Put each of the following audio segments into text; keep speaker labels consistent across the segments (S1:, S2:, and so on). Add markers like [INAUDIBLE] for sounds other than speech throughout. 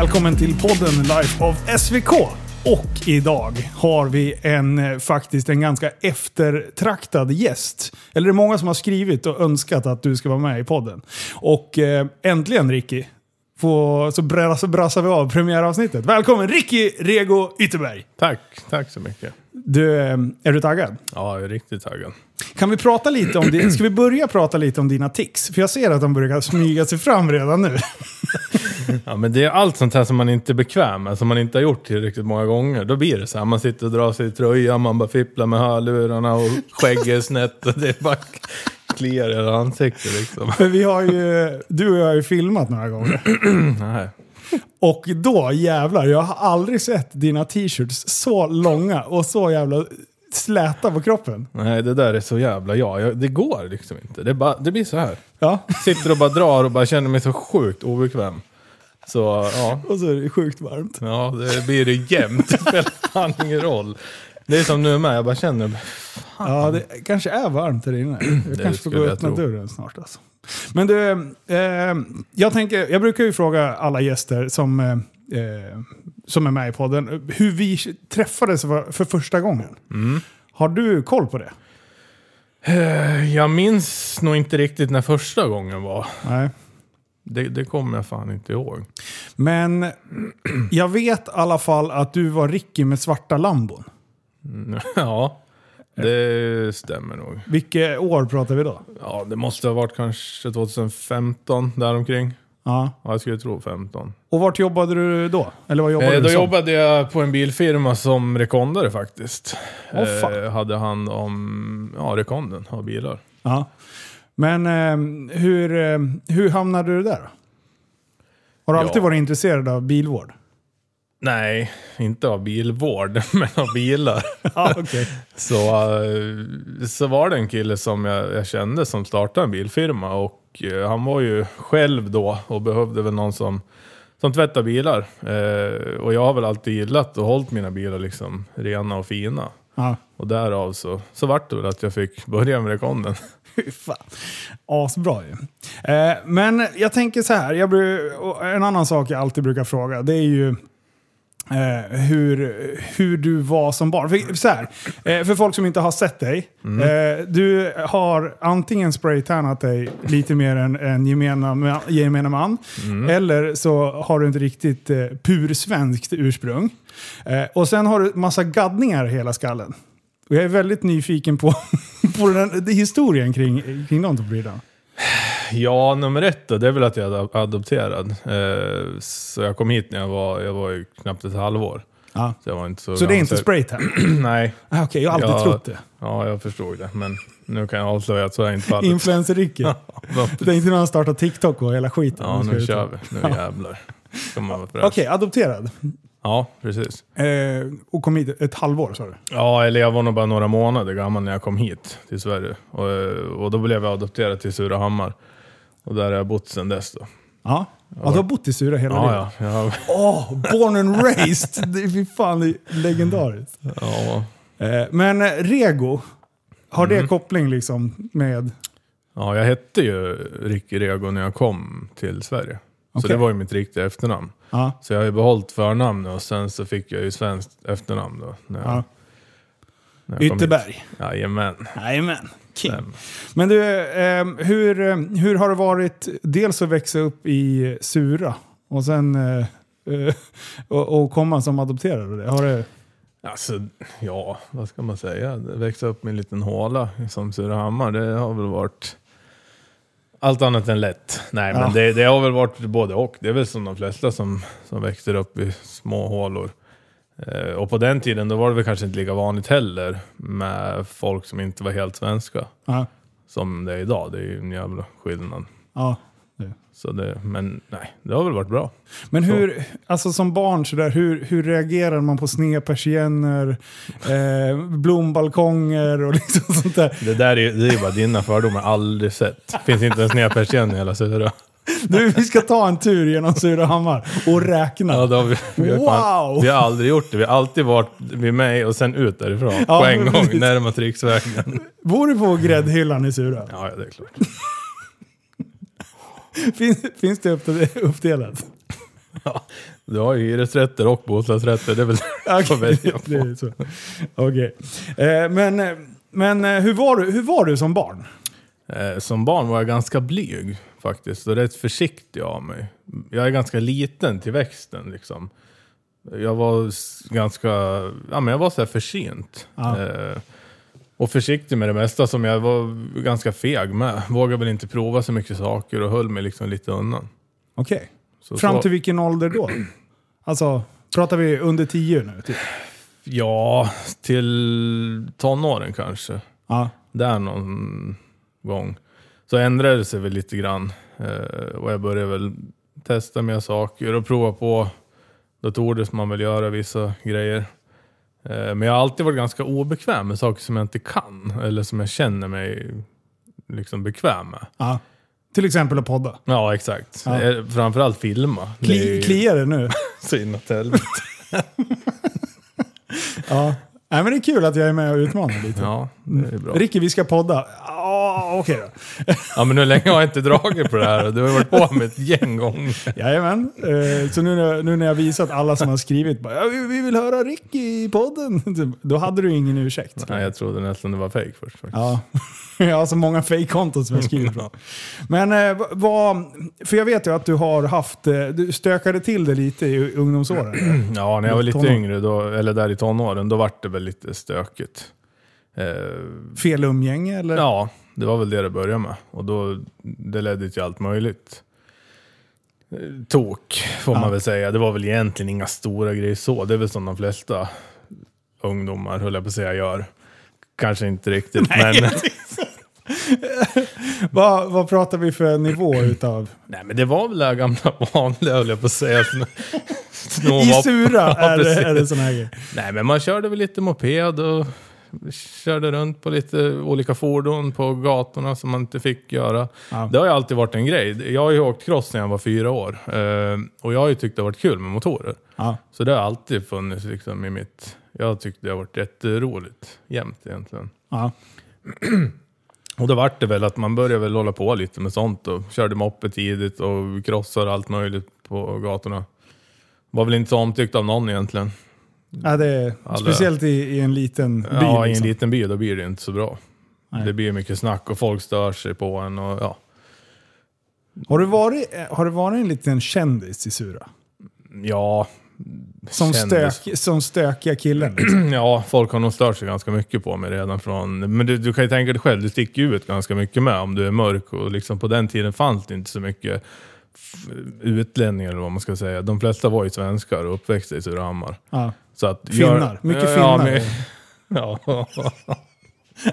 S1: Välkommen till podden Life of SVK. Och idag har vi en, eh, faktiskt en ganska eftertraktad gäst. Eller det är många som har skrivit och önskat att du ska vara med i podden. Och eh, äntligen Ricky, få, så, bra, så brassar vi av premiäravsnittet. Välkommen Ricky Rego Ytterberg!
S2: Tack, tack så mycket.
S1: Du, eh, är du taggad?
S2: Ja, jag är riktigt taggad.
S1: Kan vi prata lite om det? Ska vi börja prata lite om dina tics? För jag ser att de börjar smyga sig fram redan nu. [LAUGHS]
S2: Ja, men det är allt sånt här som man inte är bekväm med, som man inte har gjort tillräckligt många gånger. Då blir det så här, man sitter och drar sig i tröjan, man bara fipplar med hörlurarna och skägget är snett och det bara kliar i ansiktet liksom.
S1: För vi har ju, du och jag har ju filmat några gånger. [CLEARS THROAT]
S2: Nej.
S1: Och då jävlar, jag har aldrig sett dina t-shirts så långa och så jävla släta på kroppen.
S2: Nej, det där är så jävla jag. jag det går liksom inte. Det, bara, det blir så här.
S1: Ja,
S2: Sitter och bara drar och bara känner mig så sjukt obekväm. Så ja,
S1: och så är det sjukt varmt.
S2: ja det blir det jämt. Det spelar fan ingen roll. Det är som nu med, jag bara känner
S1: Ja, det kanske är varmt där inne. [CLEARS THROAT] Jag kanske får gå och öppna dörren snart alltså. Men du, eh, jag, tänker, jag brukar ju fråga alla gäster som, eh, eh, som är med i podden hur vi träffades för, för första gången.
S2: Mm.
S1: Har du koll på det?
S2: Eh, Jag minns nog inte riktigt när första gången var.
S1: Nej.
S2: Det, det kommer jag fan inte ihåg.
S1: Men jag vet i alla fall att du var Ricky med svarta lambon. [LAUGHS]
S2: Ja, det stämmer nog.
S1: Vilket år pratar vi då?
S2: Ja, det måste ha varit kanske 2015 däromkring.
S1: Ja.
S2: Ja, jag skulle tro 15.
S1: Och vart jobbade du då? Eller vad jobbade
S2: Eh,
S1: du
S2: då
S1: som?
S2: jobbade jag på en bilfirma som rekondare faktiskt.
S1: Fan.
S2: Eh, hade hand om ja, rekonden av bilar.
S1: Ja. Men eh, hur, eh, hur hamnade du där? Har du
S2: Ja.
S1: alltid varit intresserad av bilvård?
S2: Nej, inte av bilvård, [LAUGHS] men av bilar.
S1: Ja, okej.
S2: Så, eh, så var det en kille som jag, jag kände som startade en bilfirma och eh, han var ju själv då och behövde väl någon som, som tvättar bilar. Eh, och jag har väl alltid gillat och hållit mina bilar liksom rena och fina.
S1: Ja.
S2: Och därav så, så vart det väl att jag fick börja med rekonden. [LAUGHS]
S1: Fy fan. Asbra ju. Eh, men jag tänker så här, jag en annan sak jag alltid brukar fråga, det är ju eh, hur, hur du var som barn. För, så här, eh, för folk som inte har sett dig, eh, du har antingen spraytannat dig lite mer än, än gemena, gemene man, eller så har du inte riktigt eh, pursvenskt ursprung. Eh, och sen har du massa gaddningar i hela skallen. Och jag är väldigt nyfiken på, [LAUGHS] på den, den historien kring, kring de två brytarna.
S2: Ja, nummer ett då, det är väl att jag är ad- adopterad. Eh, så jag kom hit när jag var, jag var ju knappt ett halvår.
S1: Ja.
S2: Så, jag var inte så
S1: Så det är inte spraytan? [CLEARS THROAT]
S2: Nej,
S1: Ah, Okej, jag har alltid
S2: Ja.
S1: trott det.
S2: ja jag förstod det. Men nu kan jag avslöja att så är inte fallet.
S1: Influencer-Ricky. [LAUGHS]
S2: Ja,
S1: Det är inte när han startar TikTok och hela skiten.
S2: Ja, nu kör vi. Nu jävlar.
S1: Okej,
S2: fräsch.
S1: adopterad.
S2: Ja, precis.
S1: Eh, och kom hit ett halvår sa du?
S2: Ja, eller jag var nog bara några månader gammal när jag kom hit till Sverige. Och, eh, och då blev jag adopterad till Surahammar. Och där har jag bott sedan dess då.
S1: Ja. ja du har bott i Sura hela
S2: Ja,
S1: livet?
S2: ja. Jag,
S1: Åh, born and raised! [LAUGHS] Det är fy fan legendariskt.
S2: ja.
S1: Eh, men eh, Rego, har
S2: Mm.
S1: det koppling liksom med...
S2: ja, jag hette ju Ricky Rego när jag kom till Sverige. Så
S1: Okej.
S2: det var ju mitt riktiga efternamn.
S1: Ja,
S2: Så jag har ju behållit förnamnet och sen så fick jag ju svenskt efternamn då. När jag,
S1: ja.
S2: när jag.
S1: Ytterberg.
S2: Jajamän.
S1: Jajamän. King. Men du, eh, hur, eh, hur har det varit dels att växa upp i Sura och sen eh, eh, och, och komma som adopterad? Har det,
S2: Alltså, ja, vad ska man säga? Växa upp med en liten håla som Surahammar, det har väl varit allt annat än lätt. Nej,
S1: Ja.
S2: men det, det har väl varit både och. Det är väl som de flesta som, som växer upp i små hålor. Eh, och på den tiden då var det väl kanske inte lika vanligt heller med folk som inte var helt svenska.
S1: ja,
S2: Som det är idag. Det är ju en jävla skillnad.
S1: ja, det.
S2: Så det, men nej, det har väl varit bra.
S1: Men hur, alltså som barn sådär, hur, hur reagerar man på sneda persienner, eh, blombalkonger och [LAUGHS] liksom sånt där?
S2: Det där är, det är bara dina fördomar, aldrig sett. Finns inte en sned persienn i hela Sura.
S1: Du, vi ska ta en tur genom Surahammar och räkna.
S2: Ja, då har vi, vi, har fan,
S1: Wow!
S2: vi har aldrig gjort det. Vi har alltid varit vid mig och sen ut därifrån.
S1: Ja,
S2: på en gång,
S1: precis.
S2: närmast riksvägen.
S1: Bor du på gräddhyllan i Sura?
S2: Ja, ja, det är klart.
S1: Finns, finns det uppde- uppdelat?
S2: Du har ju hyresrätter och bostadsrätter, det är väl [LAUGHS] att välja på.
S1: det är så. Okej. Eh, men men eh, hur, var du, hur var du som barn?
S2: Eh, Som barn var jag ganska blyg faktiskt och rätt försiktig av mig. Jag är ganska liten till växten liksom. Jag var ganska, ja men jag var så här försynt.
S1: Ja.
S2: Eh, och försiktig med det mesta som jag var ganska feg med. Vågade väl inte prova så mycket saker och höll mig liksom lite undan.
S1: Okej.
S2: Så,
S1: Fram
S2: så,
S1: till vilken ålder då? Alltså, pratar vi under tio nu? Typ?
S2: Ja, till tonåren kanske.
S1: Ja.
S2: där någon gång. Så ändrade det sig väl lite grann. Eh, och jag började väl testa mer saker och prova på datorer som man vill göra vissa grejer. Eh, men jag har alltid varit ganska obekväm med saker som jag inte kan. Eller som jag känner mig liksom bekväm med.
S1: ja. Till exempel att podda.
S2: Ja, exakt.
S1: Ja.
S2: Eh, Framförallt filma. Det
S1: Kli,
S2: ju
S1: kliar det nu? [LAUGHS]
S2: så inåt helvete. [LAUGHS]
S1: Ja. Nej, men det är kul att jag är med och utmanar lite.
S2: Ja, det är bra.
S1: Ricky, vi ska podda. Ja, okej då.
S2: Ja, men hur länge har jag inte dragit på det här? Du har varit på med ett gäng gånger.
S1: Jajamän. Eh, Så nu när, nu när jag visat alla som har skrivit bara, ja, vi vi vill höra Ricky i podden. [LAUGHS] Då hade du ingen ursäkt.
S2: Nej, jag trodde nästan det var fake först. Faktiskt.
S1: Ja, [LAUGHS] jag har så många fake-konton som jag skriver från. Men eh, vad, för jag vet ju att du har haft, eh, du stökade till det lite i ungdomsåren. [CLEARS THROAT]
S2: Ja, när jag var lite yngre, då, eller där i tonåren, då vart det väl lite stökigt. Eh,
S1: Fel umgänge eller?
S2: ja, det var väl det det började med. Och då, det ledde till allt möjligt. Eh, Tok, får
S1: Ja.
S2: man väl säga. Det var väl egentligen inga stora grejer så. Det är väl som de flesta ungdomar, höll jag på att säga, gör. Kanske inte riktigt, men... [LAUGHS]
S1: Vad, vad pratar vi för nivå utav?
S2: Nej, men det var väl det här gamla vanliga, höll jag på att säga. Sn- [LAUGHS]
S1: I Sura [LAUGHS]
S2: Ja,
S1: är, det,
S2: precis.
S1: är det sån här grej.
S2: Nej, men man körde väl lite moped och körde runt på lite olika fordon på gatorna som man inte fick göra.
S1: Ja.
S2: Det har ju alltid varit en grej. Jag har ju åkt cross när jag var fyra år. Eh, och jag har ju tyckt det har varit kul med motorer.
S1: Ja.
S2: Så det har alltid funnits liksom i mitt... Jag har tyckt det har varit jätteroligt jämt egentligen.
S1: Ja. [CLEARS THROAT]
S2: Och då vart det väl att man började väl hålla på lite med sånt och körde moppe tidigt och krossade allt möjligt på gatorna. Var väl inte så omtyckt av någon egentligen.
S1: Ja, det är,
S2: Alla-
S1: speciellt i, i en liten by.
S2: Ja, i en
S1: liksom.
S2: liten by då blir det inte så bra.
S1: Nej.
S2: Det blir mycket snack och folk stör sig på en och ja.
S1: har, du varit, eh, har du varit en liten kändis i Sura?
S2: Ja,
S1: Som,
S2: Kändis.
S1: stök, som stökiga killen? Liksom. [CLEARS THROAT]
S2: ja, folk har nog stört sig ganska mycket på mig redan från... Men du, du kan ju tänka dig själv, du sticker ju ut ganska mycket med om du är mörk och liksom på den tiden fanns det inte så mycket utlänningar eller vad man ska säga. De flesta var ju svenskar och uppväxta i Surahammar.
S1: Ja.
S2: Så att
S1: Finnar. Mycket
S2: ja,
S1: finnar.
S2: men- [LAUGHS] Ja, [LAUGHS]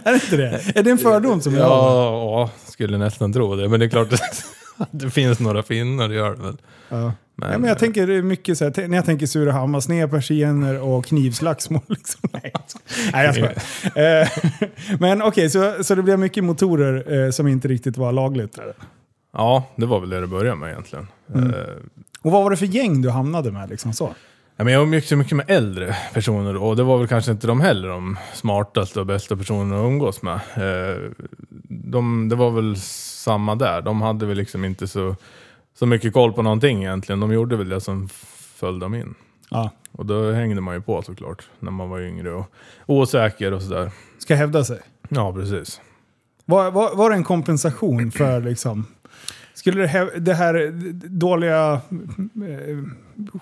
S1: Är det inte det? Är det en fördom som jag har?
S2: ja, skulle nästan tro det. Men det är klart att [LAUGHS] det finns några finnar, det gör det väl.
S1: Ja.
S2: Men,
S1: ja, men jag tänker mycket så här, när jag tänker Surahammar, sneda persienner och knivslagsmål. Liksom. Nej, Nej jag skojar. Eh, Men okej, så, så det blev mycket motorer eh, som inte riktigt var lagligt? Där.
S2: Ja, det var väl det det började med egentligen.
S1: Mm.
S2: Eh,
S1: Och vad var det för gäng du hamnade med? Liksom så?
S2: Ja, men jag umgicks ju mycket med äldre personer och det var väl kanske inte de heller de smartaste och bästa personerna att umgås med. Eh, De, det var väl samma där. De hade väl liksom inte så, så mycket koll på någonting egentligen. De gjorde väl det som föll dem in.
S1: Ja.
S2: Och då hängde man ju på såklart när man var yngre och osäker och sådär.
S1: Ska hävda sig.
S2: Ja, precis.
S1: Var, var, var det en kompensation för liksom... Skulle det, här, det här dåliga eh,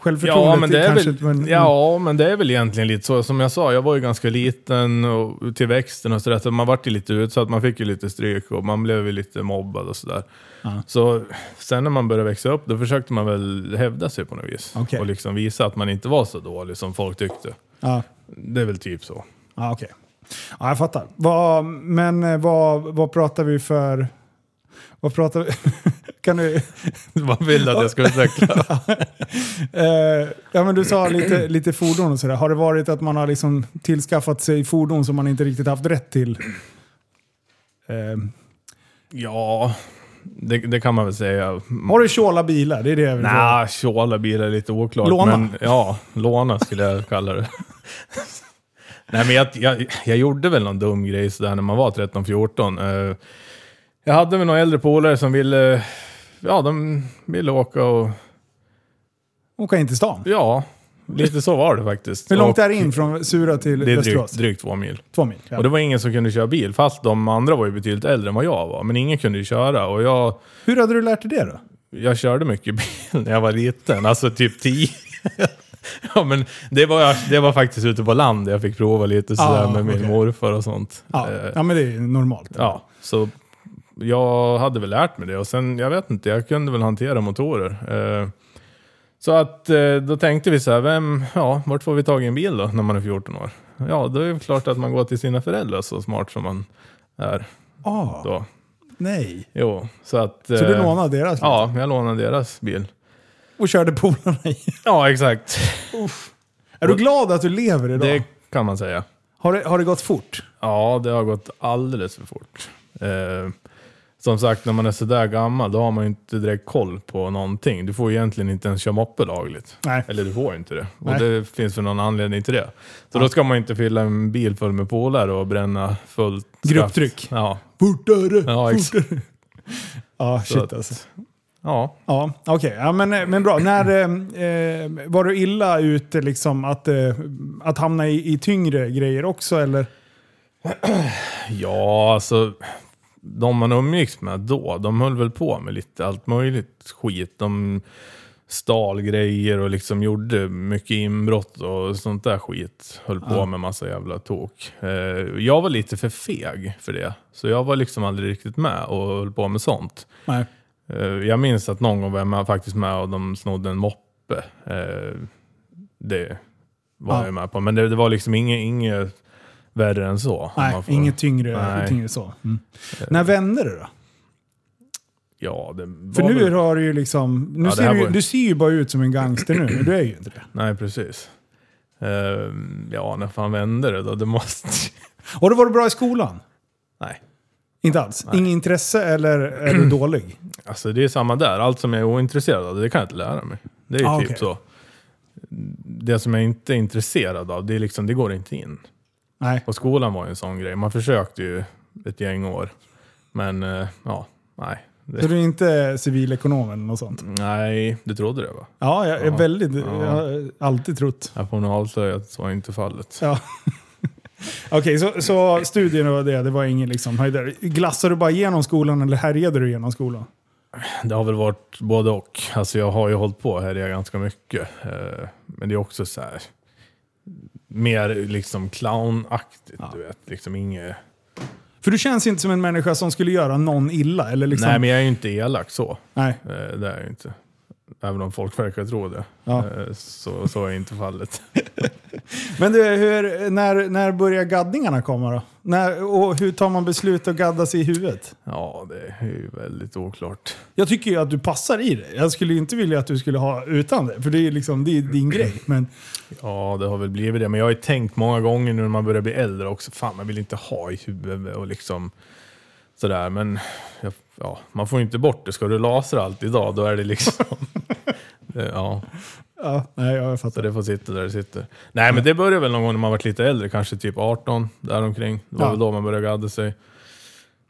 S1: självförtroendet
S2: Ja men, det är
S1: kanske...
S2: väl,
S1: men,
S2: ja, men det är väl egentligen lite så. Som jag sa, jag var ju ganska liten och till växten och sådär. Så man vart ju lite utsatt, man fick ju lite stryk och man blev ju lite mobbad och sådär.
S1: Ja.
S2: Så sen när man började växa upp, då försökte man väl hävda sig på något vis.
S1: Okej.
S2: Och liksom visa att man inte var så dålig som folk tyckte.
S1: Ja,
S2: Det är väl typ så.
S1: ja okej. Ja, jag fattar. Vad, men eh, vad, vad pratar vi för... Vad pratar vi... [LAUGHS] kan du...
S2: Vad [LAUGHS] vill du att jag ska utveckla? [LAUGHS]
S1: Eh, ja, men du sa lite, lite fordon och sådär. Har det varit att man har liksom tillskaffat sig fordon som man inte riktigt haft rätt till? Eh,
S2: ja, det, det kan man väl säga.
S1: har du tjåla bilar? Det är det jag vill.
S2: Nej, tjåla bilar är lite oklart.
S1: Låna.
S2: Men, ja, låna skulle jag kalla det. Nej, men jag, jag, jag gjorde väl någon dum grej sådär när man var 13-14. Eh, jag hade väl några äldre polare som ville, ja, de ville åka och
S1: Åka in till stan.
S2: Ja, lite så var det faktiskt.
S1: Hur långt
S2: Och
S1: är det in från Sura till
S2: Det är
S1: Västerås?
S2: drygt, drygt två mil.
S1: Två mil. Ja.
S2: Och det var ingen som kunde köra bil, fast de andra var ju betydligt äldre än vad jag var. Men ingen kunde ju köra och jag,
S1: Hur hade du lärt dig det då?
S2: jag körde mycket bil när jag var liten, alltså typ 10. [LAUGHS] ja men det var, det var faktiskt ute på land jag fick prova lite sådär
S1: Ah,
S2: med min
S1: okej.
S2: morfar och sånt.
S1: Ja,
S2: Eh,
S1: ja men det är normalt.
S2: Ja, så jag hade väl lärt mig det och sen, jag vet inte, jag kunde väl hantera motorer. Eh, Så att eh, då tänkte vi så här, vem, ja, vart får vi tag i en bil då när man är 14 år? Ja, då är det klart att man går till sina föräldrar så smart som man är
S1: Ah,
S2: då.
S1: nej.
S2: Jo, så att...
S1: Så du
S2: eh,
S1: lånade deras?
S2: Ja, jag lånade deras bil.
S1: Och körde polarna i? [LAUGHS]
S2: Ja, exakt.
S1: Är du glad att du lever idag?
S2: Det kan man säga.
S1: Har, det, har det gått fort?
S2: Ja, det har gått alldeles för fort. Eh, som sagt, när man är sådär gammal, då har man ju inte direkt koll på någonting. Du får ju egentligen inte ens köra moppe lagligt.
S1: Nej.
S2: Eller du får ju inte det. Och
S1: Nej.
S2: det finns för någon anledning till det. Så då ska man inte fylla en bil full med polare och bränna fullt.
S1: Grupptryck.
S2: Ja.
S1: Fortare!
S2: Ja, exakt.
S1: Ja, shit
S2: att-
S1: alltså.
S2: Ja.
S1: Ja, okej. Ja, men, men bra. När eh, eh, var du illa ute liksom att, eh, att hamna i, i tyngre grejer också eller? [CLEARS THROAT]
S2: Ja, alltså. De man umgicks med då, de höll väl på med lite allt möjligt skit. De stal grejer och liksom gjorde mycket inbrott och sånt där skit. Höll på
S1: Ja.
S2: med massa jävla tok. Eh, jag var lite för feg för det. Så jag var liksom aldrig riktigt med och höll på med sånt.
S1: Nej.
S2: Eh, jag minns att någon gång var jag med, faktiskt med och de snodde en moppe. Eh, det var
S1: Ja.
S2: jag med på. Men det, det var liksom inget, inget värre än så.
S1: Nej,
S2: får-
S1: inget tyngre,
S2: Nej.
S1: tyngre så. Mm. När vände det då?
S2: Ja, det
S1: För nu
S2: väl...
S1: har du ju liksom... Nu
S2: Ja,
S1: ser du,
S2: var-
S1: du ser ju bara ut som en gangster nu, men du är ju inte det.
S2: Nej, precis. Eh, ja, när fan vände det då? Det måste...
S1: Var du bra i skolan?
S2: Nej.
S1: Inte alls?
S2: Nej.
S1: Inget intresse eller är du dålig? [CLEARS THROAT]
S2: Alltså det är samma där. Allt som jag är ointresserad av, det kan jag inte lära mig. Det är
S1: Ah,
S2: typ
S1: okej.
S2: så. Det som jag inte är intresserad av, det, är liksom, det går inte in.
S1: Nej.
S2: Och skolan var ju en sån grej. Man försökte ju ett gäng år. Men eh, ja, nej.
S1: Så du är inte civilekonom eller något sånt?
S2: nej, du trodde det va?
S1: Ja, jag är
S2: Ja.
S1: väldigt...
S2: Ja.
S1: Jag har alltid trott.
S2: Jag får nog avslöja att så är inte fallet.
S1: Ja. [LAUGHS] Okej, så, så studierna och det, det var ingen liksom höjdare. Glassade du bara igenom skolan eller härjade du igenom skolan?
S2: Det har väl varit både och. Alltså jag har ju hållit på här är ganska mycket. Eh, Men det är också så här. Mer liksom clownaktigt,
S1: Ja.
S2: du vet. Liksom inget...
S1: För du känns inte som en människa som skulle göra någon illa. Eller liksom,
S2: Nej, men jag är ju inte elak så.
S1: Nej.
S2: Eh, Det är jag inte. Även om folk verkar tro det.
S1: Ja.
S2: Eh, Så, så är inte fallet. [LAUGHS]
S1: Men du, hur, när, när börjar gaddningarna komma då? När, och hur tar man beslut att gadda sig i huvudet?
S2: Ja, det är ju väldigt oklart.
S1: Jag tycker ju att du passar i det. Jag skulle inte vilja att du skulle ha utan det. För det är liksom det är din [CLEARS THROAT] grej. Men
S2: Ja, det har väl blivit det. Men jag har ju tänkt många gånger nu när man börjar bli äldre också. Fan, man vill inte ha i huvudet och liksom sådär. Men ja, ja, man får inte bort det. Ska du lasra allt idag, då är det liksom... [LAUGHS] ja,
S1: ja, nej, jag
S2: så
S1: fattar.
S2: det får sitta där det sitter. Nej, men det började väl någon gång när man varit lite äldre. Kanske typ 18, däromkring. Det var
S1: Ja.
S2: väl då man började gadda sig.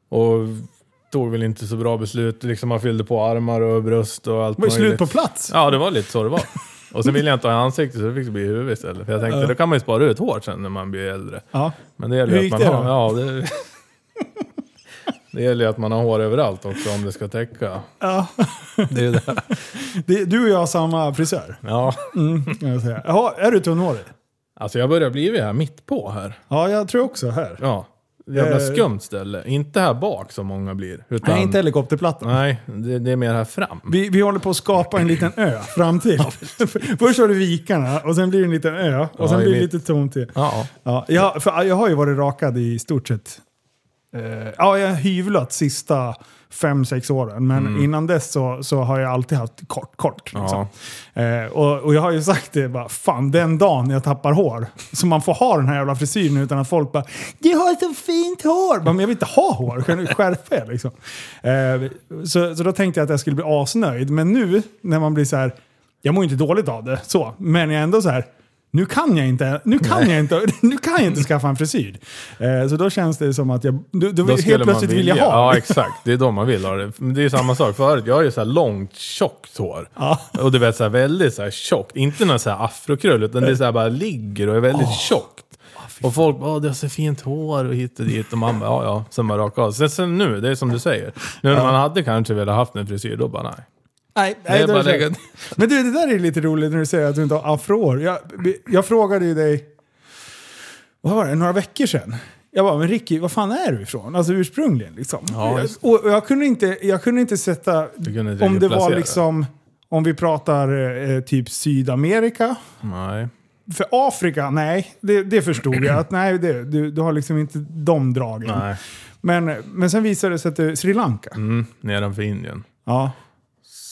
S2: Och tog väl inte så bra beslut. Liksom man fyllde på armar och bröst och allt
S1: Det var ju slut på plats.
S2: Ja, det var lite så det var. Och sen ville jag inte ha i ansiktet så det fick bli i huvudet istället. För jag tänkte,
S1: Ja.
S2: då kan man ju spara ut hår sen när man blir äldre.
S1: Ja.
S2: Men det gäller
S1: Hur gick
S2: att man
S1: det
S2: har...
S1: då?
S2: Ja, det, [LAUGHS] det gäller ju att man har hår överallt också om det ska täcka.
S1: Ja.
S2: Det är det. [LAUGHS]
S1: Det, du och jag har samma frisör.
S2: Ja,
S1: Mm, jag säga. Jaha, är du tunnhårig?
S2: alltså jag börjar bli här mitt på här.
S1: Ja, jag tror också här.
S2: Ja, jävla
S1: Eh.
S2: skumt ställe. Inte här bak som många blir. Utan,
S1: Nej, inte helikopterplattan.
S2: Nej, det, det är mer här fram.
S1: Vi, vi håller på att skapa en liten ö fram till. [LAUGHS] Först har du vikarna och sen blir det en liten ö och
S2: Ja,
S1: sen blir det lite tomt till.
S2: Ja,
S1: Ja, jag, jag har ju varit rakad i stort sett. Eh, ja, jag har hyvlat sista fem, sex åren. Men innan dess så, så har jag alltid haft kort, kort. Liksom. Eh, och, och jag har ju sagt det, bara, fan den dagen jag tappar hår. Så man får ha den här jävla frisyren utan att folk bara Du har så fint hår! Bara, Men jag vill inte ha hår, kan du skärpa er liksom. Eh, så, så då tänkte jag att jag skulle bli asnöjd. Men nu när man blir så här, jag mår inte dåligt av det, så. Men jag är ändå så här, nu kan jag inte, nu kan jag inte, [LAUGHS] nu kan jag inte skaffa en frisyr. Eh, så då känns det som att jag, då, då,
S2: Då
S1: helt plötsligt vill jag ha
S2: Ja, exakt. Det är då man vill ha det. Men det är samma sak förut. Jag har ju så här långt, tjockt hår.
S1: Ja.
S2: Och du vet, så här väldigt så här tjockt. Inte någon så här afrokrull, utan det är så här bara ligger och är väldigt tjockt. Och folk bara, "Åh, du har så fint hår och hit och dit. Och man bara, ja ja. Sen bara raka av. Sen, sen nu, det är som du säger. Nu när man hade kanske velat haft en frisyr, då bara nej.
S1: Nej,
S2: Det är lägga-
S1: Men du, det där är lite roligt när du säger att du inte har afrohår. Jag, jag frågade ju dig, vad var det, några veckor sedan. Jag bara, men Ricky, vad fan är du ifrån? Alltså ursprungligen liksom.
S2: Ja, just
S1: och jag, kunde inte, jag kunde inte sätta,
S2: kunde inte
S1: om det var liksom, om vi pratar eh, typ Sydamerika.
S2: Nej.
S1: För Afrika, nej, det, det förstod jag. Att nej, det, du, du har liksom inte de dragen.
S2: Nej.
S1: Men, men sen visade det sig att det är Sri Lanka.
S2: Mm, nedanför Indien.
S1: Ja.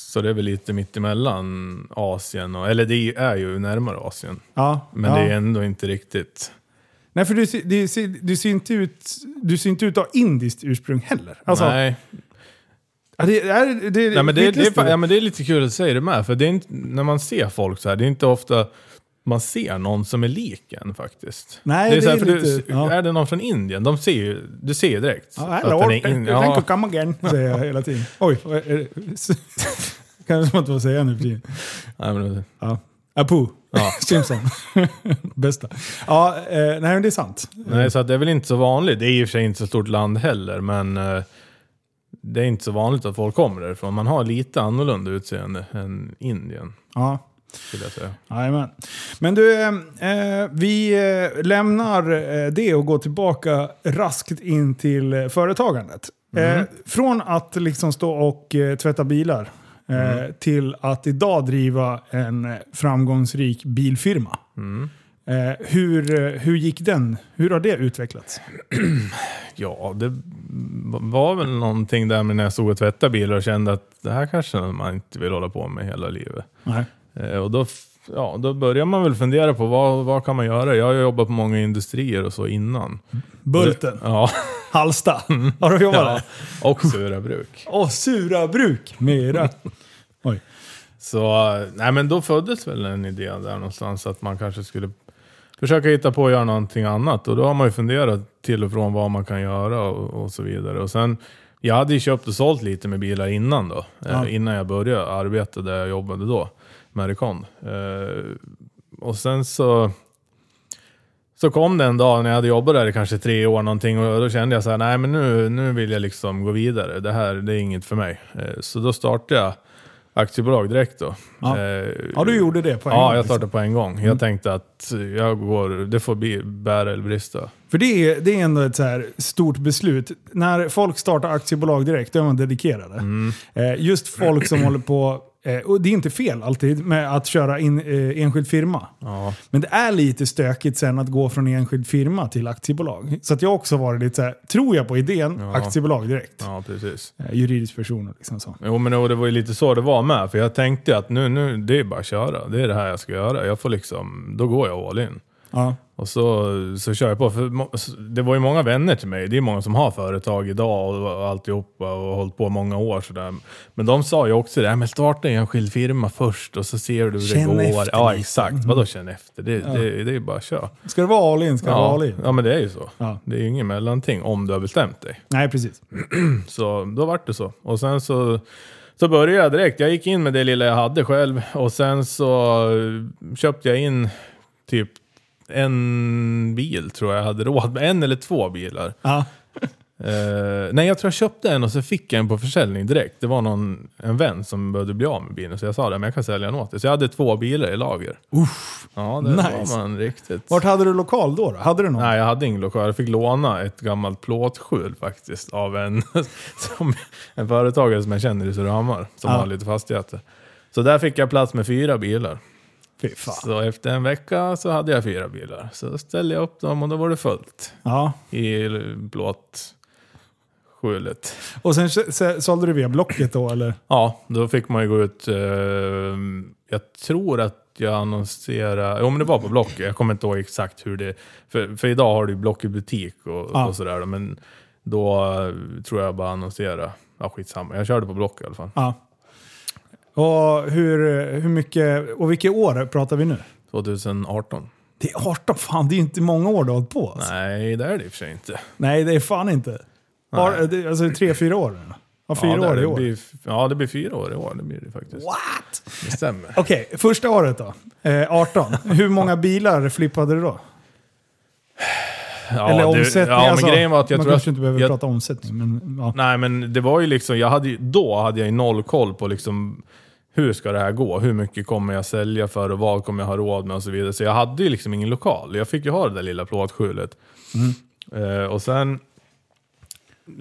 S2: Så det är väl lite mittemellan Asien och, eller det är ju närmare Asien.
S1: ja
S2: Men
S1: ja.
S2: det är ändå inte riktigt.
S1: Nej, för du, ser- du, ser- du, ser inte ut, du ser inte ut att ha indiskt ursprung heller. Alltså,
S2: Nej,
S1: Ja, det, är, det,
S2: Nej, men det,
S1: vet
S2: det, är,
S1: du
S2: fa- ja, men det är lite kul att säga det med, för det är inte, när man ser folk så här, det är inte ofta man ser någon som är lik en faktiskt.
S1: Nej,
S2: det är,
S1: det
S2: så här,
S1: är lite-
S2: du,
S1: ja.
S2: Är det någon från Indien, de ser ju, du ser ju direkt.
S1: Ja,
S2: att
S1: hello,
S2: den är in,
S1: thank you
S2: ja,
S1: come again, säger jag hela tiden. Oj? [LAUGHS] Kanske man inte får säga nu för tiden. [LAUGHS]
S2: nej, men,
S1: Ja. Apu.
S2: Ja. [LAUGHS]
S1: Simpson. [LAUGHS] Bästa. Ja, eh, nej men det är sant.
S2: nej, så det är väl inte så vanligt. Det är i och för sig inte så stort land heller, men eh, det är inte så vanligt att folk kommer därifrån. Man har lite annorlunda utseende än Indien,
S1: Ja.
S2: skulle jag säga.
S1: Jajamän. Men du, eh, vi eh, lämnar eh, det och går tillbaka raskt in till företagandet. Eh, från att liksom stå och tvätta bilar eh, till att idag driva en framgångsrik bilfirma. Eh, hur, hur gick den? Hur har det utvecklats? [CLEARS THROAT]
S2: Ja, det var väl någonting där med när jag stod och tvättade bilar och kände att det här kanske man inte vill hålla på med hela livet. Eh, Och då, ja, då börjar man väl fundera på vad, vad kan man göra? Jag har jobbat på många industrier och så innan.
S1: Bulten,
S2: Ja,
S1: Halsta. Har du jobbat [LAUGHS]
S2: ja
S1: där?
S2: och Sura bruk.
S1: Åh, sura bruk. Mera. [LAUGHS] Oj.
S2: Så, eh, nej men då föddes väl en idé där någonstans att man kanske skulle försöka hitta på att göra någonting annat. Och då har man ju funderat till och från vad man kan göra och, och så vidare. Och sen, jag hade ju köpt och sålt lite med bilar innan då.
S1: Ja.
S2: Eh, innan jag började arbeta där jag jobbade då, med Recon. Eh, och sen så, så kom det en dag när jag hade jobbat där i kanske tre år någonting och då kände jag så här, nej men nu, nu vill jag liksom gå vidare. Det här, det är inget för mig. Eh, så då startade jag aktiebolag direkt då.
S1: Ja.
S2: Eh,
S1: Ja, du gjorde det på en
S2: Ja,
S1: gång,
S2: jag
S1: liksom.
S2: startade på en gång. Jag tänkte att jag går, det får bli bära eller brista.
S1: För det är, det är ändå ett så här stort beslut. När folk startar aktiebolag direkt, då är man dedikerade.
S2: Mm.
S1: Eh, just folk som håller på, eh, och det är inte fel alltid, med att köra in, eh, enskild firma.
S2: Ja,
S1: Men det är lite stökigt sen att gå från enskild firma till aktiebolag. Så att jag också varit lite så här, tror jag på idén,
S2: Ja.
S1: aktiebolag direkt.
S2: ja precis.
S1: Eh, juridisk person liksom så.
S2: Jo men det var ju lite så det var med. För jag tänkte att nu, nu, det är bara att köra. Det är det här jag ska göra. Jag får liksom, då går jag all in.
S1: Ja.
S2: Och så, så kör jag på. För det var ju många vänner till mig. Det är många som har företag idag och alltihopa och hållit på många år. Sådär. Men de sa ju också det, "Ja, men starta en enskild firma först och så ser du hur
S1: Känn
S2: det går.
S1: efter
S2: Ja exakt, vadå känn efter? Det, det, det är ju bara att köra.
S1: Ska det vara all in, ska det vara all
S2: Ja,
S1: in.
S2: ja men det är ju så.
S1: Ja.
S2: Det är ju ingen mellanting om du har bestämt dig.
S1: Nej, precis. [CLEARS THROAT]
S2: Så då vart det så. Och sen så, så började jag direkt. Jag gick in med det lilla jag hade själv och sen så köpte jag in typ en bil tror jag jag hade råd med. En eller två bilar.
S1: Ja. [LAUGHS]
S2: Eh, nej, jag tror jag köpte en och så fick jag en på försäljning direkt. Det var någon, en vän som behövde bli av med bilen så jag sa det, men jag kan sälja den åt dig. Så jag hade två bilar i lager.
S1: Uff.
S2: Ja, det
S1: Nice.
S2: var man riktigt.
S1: Vart hade du lokal då? då? Hade du någon?
S2: Nej, jag hade ingen lokal. Jag fick låna ett gammalt plåtskjul faktiskt av en, [LAUGHS] som, en företagare som jag känner i Surahammar, som
S1: Ja.
S2: har lite fastigheter. Så där fick jag plats med fyra bilar.
S1: Fy fan.
S2: Så efter en vecka så hade jag fyra bilar. Så ställde jag upp dem och då var det fullt
S1: Ja.
S2: i plåtskjulet.
S1: Och sen sålde du via Blocket då eller?
S2: Ja, då fick man ju gå ut. Eh, jag tror att jag annonserade, jo men det var på Blocket. Jag kommer inte ihåg exakt hur det, för, för idag har du ju Blocket butik och,
S1: Ja.
S2: och sådär. Men då eh, tror jag bara annonsera. Ja skitsamma, jag körde på Blocket i alla fall.
S1: Ja. Och hur, hur mycket, och vilket år pratar vi nu?
S2: 2018.
S1: Det är 18, fan det är ju inte många år du har hållit på. Alltså. Nej.
S2: Nej, det är det i och för sig inte.
S1: det är fan inte. Har, det, alltså tre, fyra år? Ja, fyra
S2: ja, det-
S1: år i
S2: det
S1: år.
S2: Blir, ja, det blir fyra år i år. Det blir det faktiskt.
S1: What?
S2: Det stämmer.
S1: Okej, första året då. Eh, 18. Hur många bilar flippade du då?
S2: Ja,
S1: Eller
S2: det-
S1: omsättning?
S2: Ja,
S1: alltså,
S2: men grejen var att jag
S1: man
S2: tror
S1: kanske
S2: att...
S1: inte behöver
S2: jag,
S1: prata omsättning, men ja.
S2: Nej, men det var ju liksom, jag hade då hade jag ju noll koll på liksom hur ska det här gå? Hur mycket kommer jag sälja för och vad kommer jag ha råd med och så vidare. Så jag hade ju liksom ingen lokal. Jag fick ju ha det där lilla plåtskjulet. Eh, och sen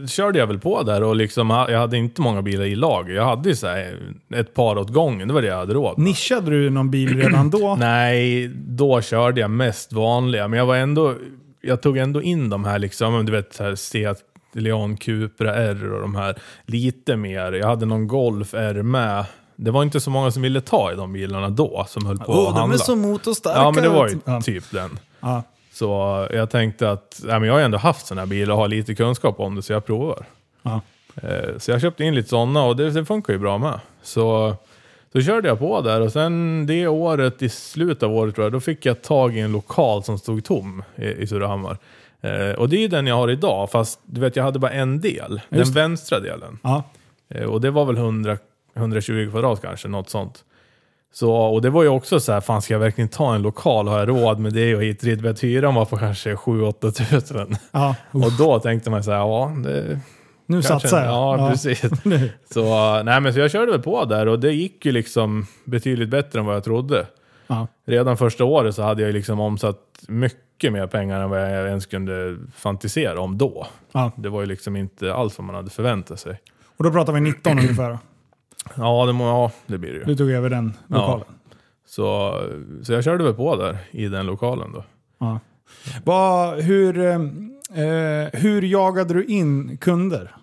S2: körde jag väl på där och liksom, jag hade inte många bilar i lager. Jag hade ju så här ett par åt gången, det var det jag hade råd med.
S1: Nischade du någon bil redan då? [CLEARS THROAT]
S2: Nej, då körde jag mest vanliga. Men jag var ändå, jag tog ändå in de här liksom, du vet, så här Seat Leon Cupra R och de här lite mer. Jag hade någon Golf R med. Det var inte så många som ville ta i de bilarna då, som höll på
S1: Åh,
S2: att
S1: de är
S2: handla.
S1: så motorstarka.
S2: ja, men det var ju
S1: Ja.
S2: typ den.
S1: Ja.
S2: Så jag tänkte att, ja, men jag har ändå haft sådana här bilar och har lite kunskap om det, så jag provar.
S1: Ja.
S2: Eh, Så jag köpte in lite sådana och det, det funkar ju bra med. Så, så körde jag på där och sen det året, i slutet av året tror jag, då fick jag tag i en lokal som stod tom i, i Surahammar. Eh, och det är ju den jag har idag, fast du vet jag hade bara en del. Den
S1: Just
S2: vänstra delen. Eh, och det var väl 100, 120 kvadrat kanske, något sånt. Så, och det var ju också så här, fan ska jag verkligen ta en lokal? Har jag råd med det? Och hit? Vet, hyran var på kanske 7-8 tusen.
S1: Ja. [LAUGHS]
S2: Och då tänkte man så här, ja, det,
S1: Nu
S2: Kanske.
S1: satsar jag.
S2: Ja, precis. [LAUGHS]
S1: Nu.
S2: Så, nej, men så jag körde väl på där och det gick ju liksom betydligt bättre än vad jag trodde.
S1: Ja.
S2: Redan första året så hade jag liksom omsatt mycket mer pengar än vad jag ens kunde fantisera om då.
S1: Ja.
S2: Det var ju liksom inte alls vad man hade förväntat sig.
S1: Och då pratar vi 19 ungefär.
S2: Ja, det, må, ja, det blir det ju.
S1: Du tog över den lokalen.
S2: Så, så jag körde väl på där i den lokalen då.
S1: Ja. Vad- hur, eh, eh, hur jagade du in kunder?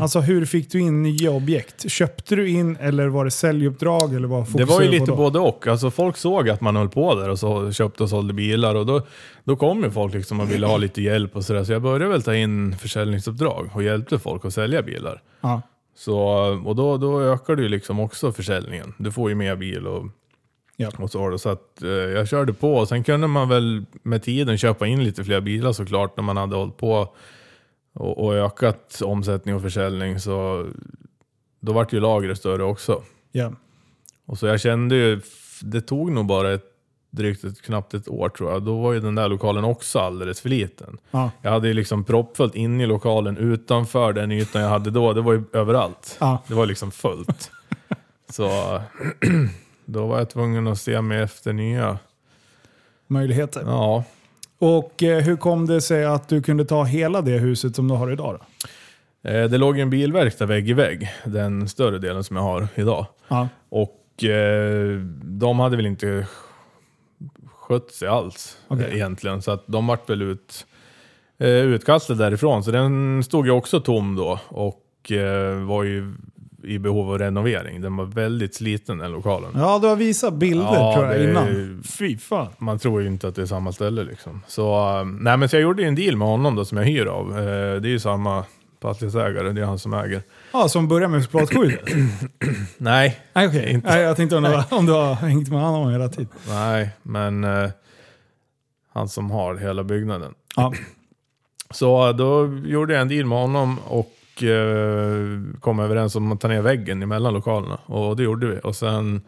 S1: Alltså hur fick du in nya objekt? Köpte du in eller var det säljuppdrag? Eller vad
S2: Det var ju lite både och. Alltså folk såg att man höll på där och så köpte och sålde bilar och då, då kom ju folk liksom och ville ha lite hjälp och sådär. Så jag började väl ta in försäljningsuppdrag och hjälpte folk att sälja bilar.
S1: Ja.
S2: Så, och då, då ökar ju liksom också försäljningen. Du får ju mer bil och,
S1: Ja.
S2: och så. Så att, eh, jag körde på sen kunde man väl med tiden köpa in lite fler bilar såklart när man hade hållit på och, och ökat omsättning och försäljning. Så då vart ju lagret större också.
S1: Ja.
S2: Och så jag kände ju, det tog nog bara ett, drygt ett, knappt ett år tror jag. Då var ju den där lokalen också alldeles för liten.
S1: Ja.
S2: Jag hade ju liksom proppfullt in i lokalen utanför den ytan jag hade då. Det var ju överallt.
S1: Ja.
S2: Det var liksom fullt. [LAUGHS] så [CLEARS THROAT] då var jag tvungen att se mig efter nya.
S1: Möjligheter.
S2: Ja,
S1: Och eh, hur kom det sig att du kunde ta hela det huset som du har idag? Då?
S2: eh, det låg en bilverkstad vägg i vägg. Den större delen som jag har idag.
S1: Ja.
S2: Och eh, de hade väl inte skött sig alls eh, egentligen. Så att de vart väl ut, eh, utkastade därifrån. Så den stod ju också tom då och eh, var ju i behov av renovering. Den var väldigt sliten den lokalen.
S1: ja, du har visat bilder
S2: Ja,
S1: tror jag innan. Fy fan.
S2: Man tror ju inte att det är samma ställe liksom. Så, eh, nej, men så jag gjorde ju en deal med honom då som jag hyr av. Eh, det är ju samma fastighetsägare, det är han som äger.
S1: Ja, som börjar med plåtskjulet. [CLEARS THROAT]
S2: Nej,
S1: Nej, okej.
S2: Inte.
S1: Nej, jag tänkte om du, har- om du har hängt med honom hela tiden.
S2: nej, men eh, han som har hela byggnaden.
S1: Ja. [CLEARS THROAT]
S2: Så då gjorde jag en deal med honom och eh, kom överens om att ta ner väggen emellan lokalerna. Och det gjorde vi. Och sen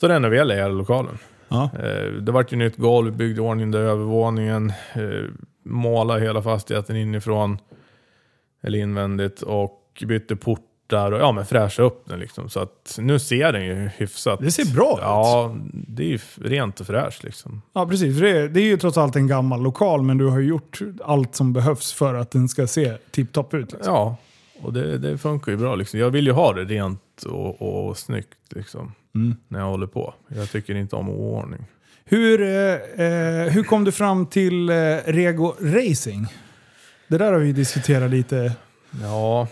S2: så renoverade jag hela lokalen.
S1: Ja.
S2: Eh, det vart ju nytt golv, byggde i ordning där övervåningen, eh, målade hela fastigheten inifrån, eller invändigt, och bytte portar och ja, men fräscha upp den liksom. Så att nu ser den ju hyfsat.
S1: Det ser bra ut.
S2: Ja, det är ju rent och fräscht liksom.
S1: Ja, precis. Det, är, det är ju trots allt en gammal lokal, men du har gjort allt som behövs för att den ska se tipptopp ut. Liksom.
S2: Ja, och det, det funkar ju bra liksom. Jag vill ju ha det rent och, och snyggt liksom.
S1: Mm.
S2: När jag håller på. Jag tycker inte om oordning.
S1: Hur, eh, eh, hur kom du fram till eh, Rego Racing? Det där har vi diskuterat lite.
S2: Ja,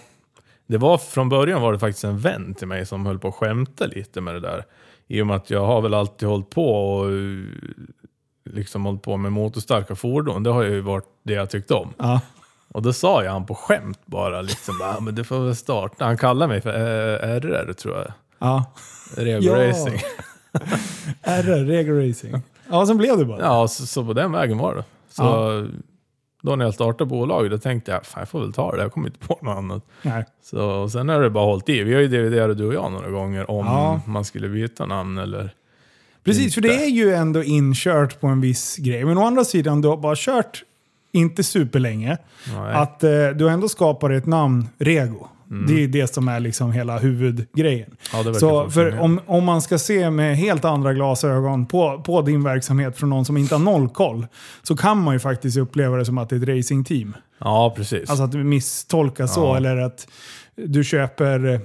S2: det var från början var det faktiskt en vän till mig som höll på att skämta lite med det där. I och med att jag har väl alltid hållit på och eh, liksom hållit på med motorstarka fordon. Det har ju varit det jag tyckte om.
S1: Ja.
S2: Och då sa jag han på skämt bara liksom, bara, men du får väl starta. Han kallar mig för eh, RR tror jag.
S1: Ja.
S2: Rego
S1: Ja.
S2: Racing. [LAUGHS]
S1: RR, Rego Racing. Ja, sen blev det bara.
S2: Ja, så, så på den vägen var det. Så
S1: Ja.
S2: Då när jag startade bolaget, då tänkte jag, fan jag får väl ta det, jag kommer inte på något annat.
S1: Nej.
S2: Så sen har det bara hållit i. Vi har ju dividerat du och jag några gånger om
S1: Ja.
S2: man skulle byta namn eller...
S1: Precis, för
S2: Inte.
S1: det är ju ändå inkört på en viss grej. Men å andra sidan, du har bara kört inte superlänge.
S2: Nej.
S1: Att eh, du ändå skapar ett namn, Rego. Det är det som är liksom hela huvudgrejen.
S2: ja,
S1: Så för om, om man ska se med helt andra glasögon på, på din verksamhet från någon som inte har noll koll, så kan man ju faktiskt uppleva det som att det är ett racingteam.
S2: Ja, precis.
S1: Alltså att du misstolkas så,
S2: Ja.
S1: eller att du köper...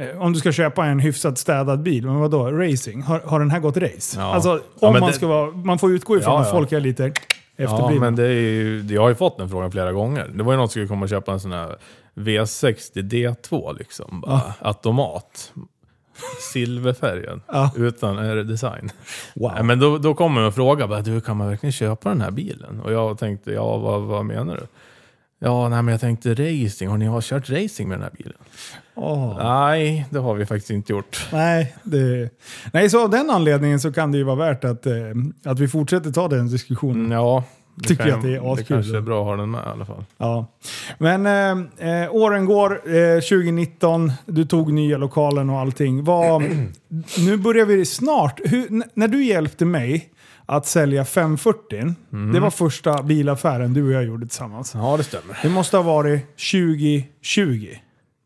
S1: eh, Om du ska köpa en hyfsat städad bil, men vadå? Racing? Har, har den här gått race?
S2: Ja.
S1: Alltså,
S2: Ja,
S1: om
S2: men
S1: man
S2: det-
S1: ska vara... Man får utgå ifrån
S2: Ja,
S1: att
S2: ja.
S1: folk är lite
S2: ja,
S1: efterblivna.
S2: men det är ju, jag har ju fått den frågan flera gånger. Det var ju någon som skulle komma och köpa en sån här V60 D2 liksom. Bara, Automat. Silverfärgen.
S1: Ja.
S2: Utan R-design.
S1: Wow.
S2: Men då, då kommer de och frågar bara, du kan man verkligen köpa den här bilen? Och jag tänkte, ja vad, vad menar du? Ja, nej men jag tänkte racing. Har ni har kört racing med den här bilen?
S1: Åh.
S2: Nej, det har vi faktiskt inte gjort.
S1: Nej, det, nej, så av den anledningen så kan det ju vara värt att, eh, att vi fortsätter ta den diskussionen.
S2: Mm, Ja,
S1: Tycker
S2: kan-
S1: jag att det är
S2: Det
S1: askul
S2: kanske
S1: då.
S2: är bra att ha den med i alla fall.
S1: Ja. Men eh, eh, åren går, eh, 2019, du tog nya lokalen och allting. Vad, [CLEARS THROAT] nu börjar vi snart. Hur, när du hjälpte mig att sälja 540, det var första bilaffären du och jag gjorde tillsammans.
S2: Ja, det stämmer.
S1: Det måste ha varit 2020.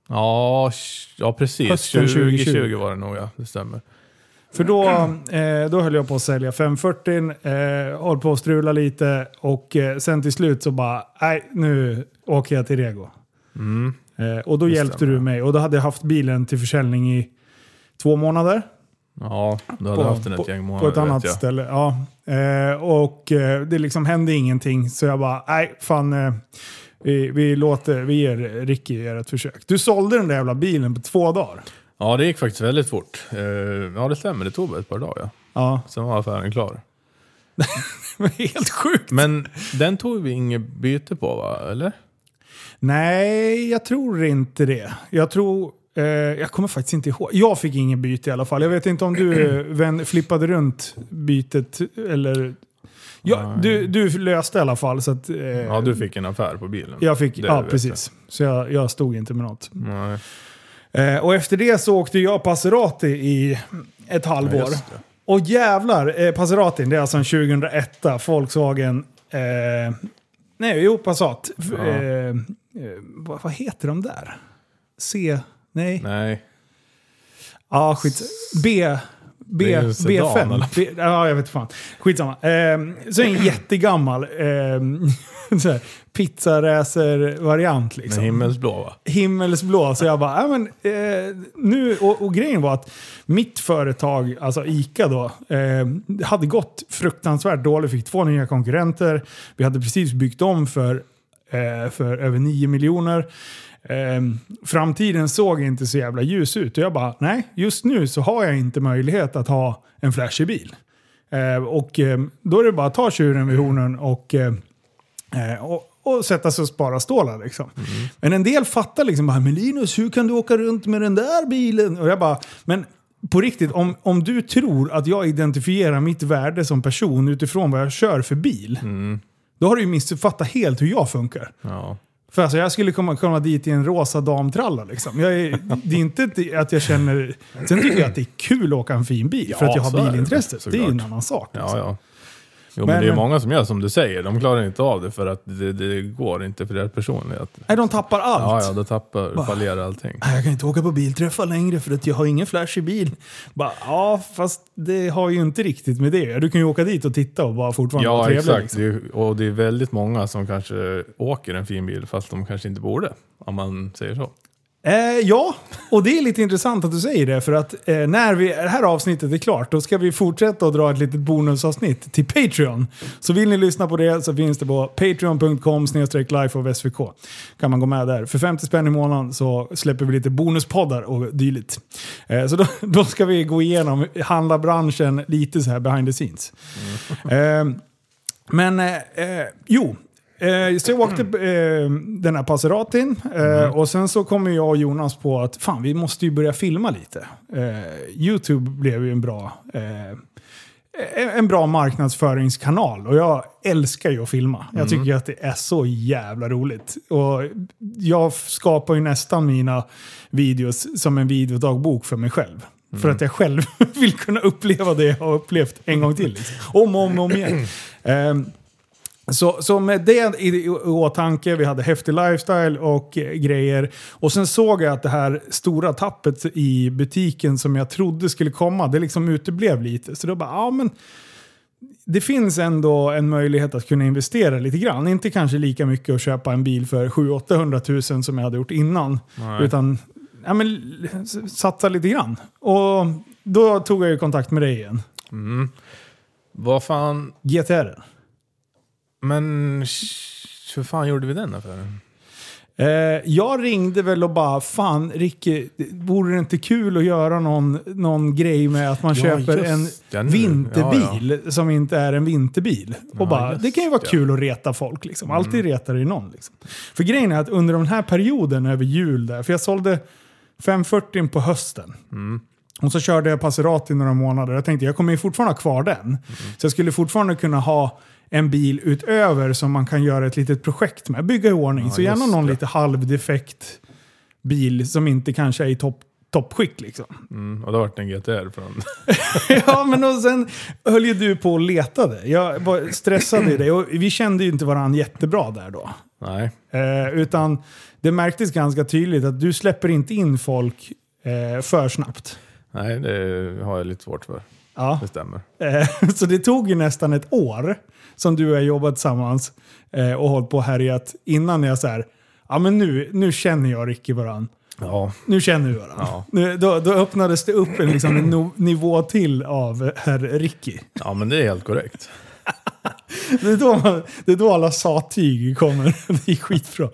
S2: Ja, ja precis.
S1: Hösten
S2: 2020
S1: 2020
S2: var det nog ja, det stämmer.
S1: För då, eh, då höll jag på att sälja 540, eh, höll på att strula lite och eh, sen till slut så bara, nej nu åker jag till Rego.
S2: Mm.
S1: Eh, och då
S2: Det
S1: hjälpte
S2: stämmer.
S1: du mig och då hade jag haft bilen till försäljning i två månader.
S2: Ja, du hade haft den ett gäng månader
S1: på ett annat
S2: jag.
S1: ställe. Ja. Eh, och eh, det liksom hände ingenting så jag bara, nej fan. Eh, vi, vi, låter, vi ger Ricky göra ett försök. Du sålde den där jävla bilen på två dagar.
S2: Ja, det gick faktiskt väldigt fort. Eh, ja, det stämmer. Det tog bara ett par dagar. Ja. Sen var affären klar. [LAUGHS]
S1: helt sjukt.
S2: Men den tog vi inget byte på va? Eller?
S1: Nej, jag tror inte det. Jag tror... Eh, jag kommer faktiskt inte ihåg. Jag fick ingen byte i alla fall. Jag vet inte om du eh, [CLEARS THROAT] vän, flippade runt bytet eller... Ja, du, du löste i alla fall så att... Eh,
S2: Ja, du fick en affär på bilen.
S1: Jag fick,
S2: Det
S1: ja precis. Så jag, jag stod inte med något.
S2: Nej.
S1: Eh, och efter det så åkte jag Passerati i ett
S2: Ja,
S1: halvår.
S2: det.
S1: och jävlar, eh, Passeratin, det är alltså en 2001 Volkswagen... Eh, nej, jo, Passat.
S2: Ja.
S1: Eh, eh, vad, vad heter de där? C... Nej.
S2: Nej.
S1: Ja, skit. B... B,
S2: Det är en sedan,
S1: B5.
S2: eller?
S1: B, ja, jag vet fan. Skitsamma. Eh, så en jättegammal eh, [LAUGHS]
S2: Men
S1: Liksom
S2: himmelsblå va?
S1: himmelsblå. Så jag bara, ja, men, eh, nu, och, och grejen var att mitt företag, alltså ICA då, eh, hade gått fruktansvärt dåligt. Fick två nya konkurrenter. Vi hade precis byggt om för, eh, för över 9 miljoner. Eh, framtiden såg inte så jävla ljus ut. Och jag bara, nej, just nu så har jag inte möjlighet att ha en flashig bil. Eh, och eh, då är det bara att ta tjuren vid hornen och eh, Eh, och, och sätta sig och spara stålar liksom. Men en del fattar liksom bara, men Linus, hur kan du åka runt med den där bilen? Och jag bara, men på riktigt, om, om du tror att jag identifierar mitt värde som person utifrån vad jag kör för bil, då har du ju missuppfattat helt hur jag funkar.
S2: Ja.
S1: För alltså, jag skulle komma, komma dit i en rosa damtralla. Liksom. Jag är, det är inte att jag känner... Sen tycker jag att det är kul att åka en fin bil, för
S2: Ja,
S1: att jag har
S2: är det.
S1: Det är ju en annan sak. Liksom.
S2: ja. Jo,
S1: Men-
S2: men, det är många som gör som du säger. De klarar inte av det för att det, det går inte för deras personlighet.
S1: Nej, de tappar allt.
S2: Ja, ja, då tappar, fallerar allting.
S1: Nej, Jag kan inte åka på bilträffar längre för att jag har ingen flashig bil. Bara, ja, fast det har ju inte riktigt med det Du kan ju åka dit och titta och bara fortfarande vara
S2: Ja,
S1: trevlig.
S2: exakt.
S1: Liksom.
S2: Det är, och det är väldigt många som kanske åker en fin bil fast de kanske inte borde. Om man säger så.
S1: Eh, ja, och det är lite intressant att du säger det. För att eh, när vi, det här avsnittet är klart, då ska vi fortsätta att dra ett litet bonusavsnitt till Patreon. Så vill ni lyssna på det så finns det på patreon.com lifeofsvk. Kan man gå med där. För 50 spänn i månaden så släpper vi lite bonuspoddar och dylikt. Eh, så då, [LAUGHS] då ska vi gå igenom handlarbranschen lite så här behind the scenes. Eh, men eh, eh, jo, Eh, så jag åkte eh, den här Passeratin eh, och sen så kom jag och Jonas på att fan vi måste ju börja filma lite. Eh, Youtube blev ju en bra, eh, en- bra marknadsföringskanal och jag älskar ju att filma. Jag tycker ju att det är så jävla roligt. Och jag skapar ju nästan mina videos som en videodagbok för mig själv. För att jag själv [LAUGHS] vill kunna uppleva det jag har upplevt en gång till. Liksom. Om och om, om igen. [CLEARS THROAT] Ehm, så, så med det i, i åtanke, vi hade häftig lifestyle och eh, grejer. Och sen såg jag att det här stora tappet i butiken som jag trodde skulle komma, det liksom uteblev lite. Så då bara, ja men det finns ändå en möjlighet att kunna investera lite grann. Inte kanske lika mycket att köpa en bil för 700-800 000 som jag hade gjort innan.
S2: Nej.
S1: Utan ja, men, satsa lite grann. Och då tog jag ju kontakt med dig igen.
S2: Vad fan,
S1: GTR.
S2: Men hur fan gjorde vi den affären?
S1: Eh, jag ringde väl och bara, fan Ricky, vore det inte kul att göra någon, någon grej med att man
S2: Ja,
S1: köper en
S2: det, nu.
S1: vinterbil som inte är en vinterbil? Och
S2: Ja,
S1: bara, det kan ju vara.
S2: Mm.
S1: kul att reta folk. Liksom. Alltid retar det någon. Liksom. För grejen är att under den här perioden över jul där, för jag sålde 540 på hösten.
S2: Mm.
S1: Och så körde jag Passerati i några månader. Jag tänkte jag kommer ju fortfarande ha kvar den.
S2: Mm.
S1: Så jag skulle fortfarande kunna ha en bil utöver som man kan göra ett litet projekt med. Bygga i ordning.
S2: Ja,
S1: så gärna någon
S2: det.
S1: lite halvdefekt bil som inte kanske är i topp toppskick liksom.
S2: Mm, och det vart en GTR från... [LAUGHS]
S1: ja, men och sen höll ju du på och letade. Jag stressade i dig och vi kände ju inte varandra jättebra där då.
S2: Nej.
S1: Eh, utan det märktes ganska tydligt att du släpper inte in folk eh, för snabbt.
S2: Nej, det har jag lite svårt för.
S1: Ja.
S2: Det stämmer.
S1: Eh, [LAUGHS] Så det tog ju nästan ett år som du och jag jobbat tillsammans eh, och hållit på och härjat innan jag så här, ja men nu, nu känner jag Ricky varann.
S2: Ja,
S1: Nu känner vi varandra.
S2: Ja.
S1: Nu, då, då öppnades det upp en, liksom, en no, nivå till av herr Ricky.
S2: ja men det är helt korrekt. [LAUGHS]
S1: Det är då, man, det är då alla sattyg kommer. [LAUGHS] Det är skitbra.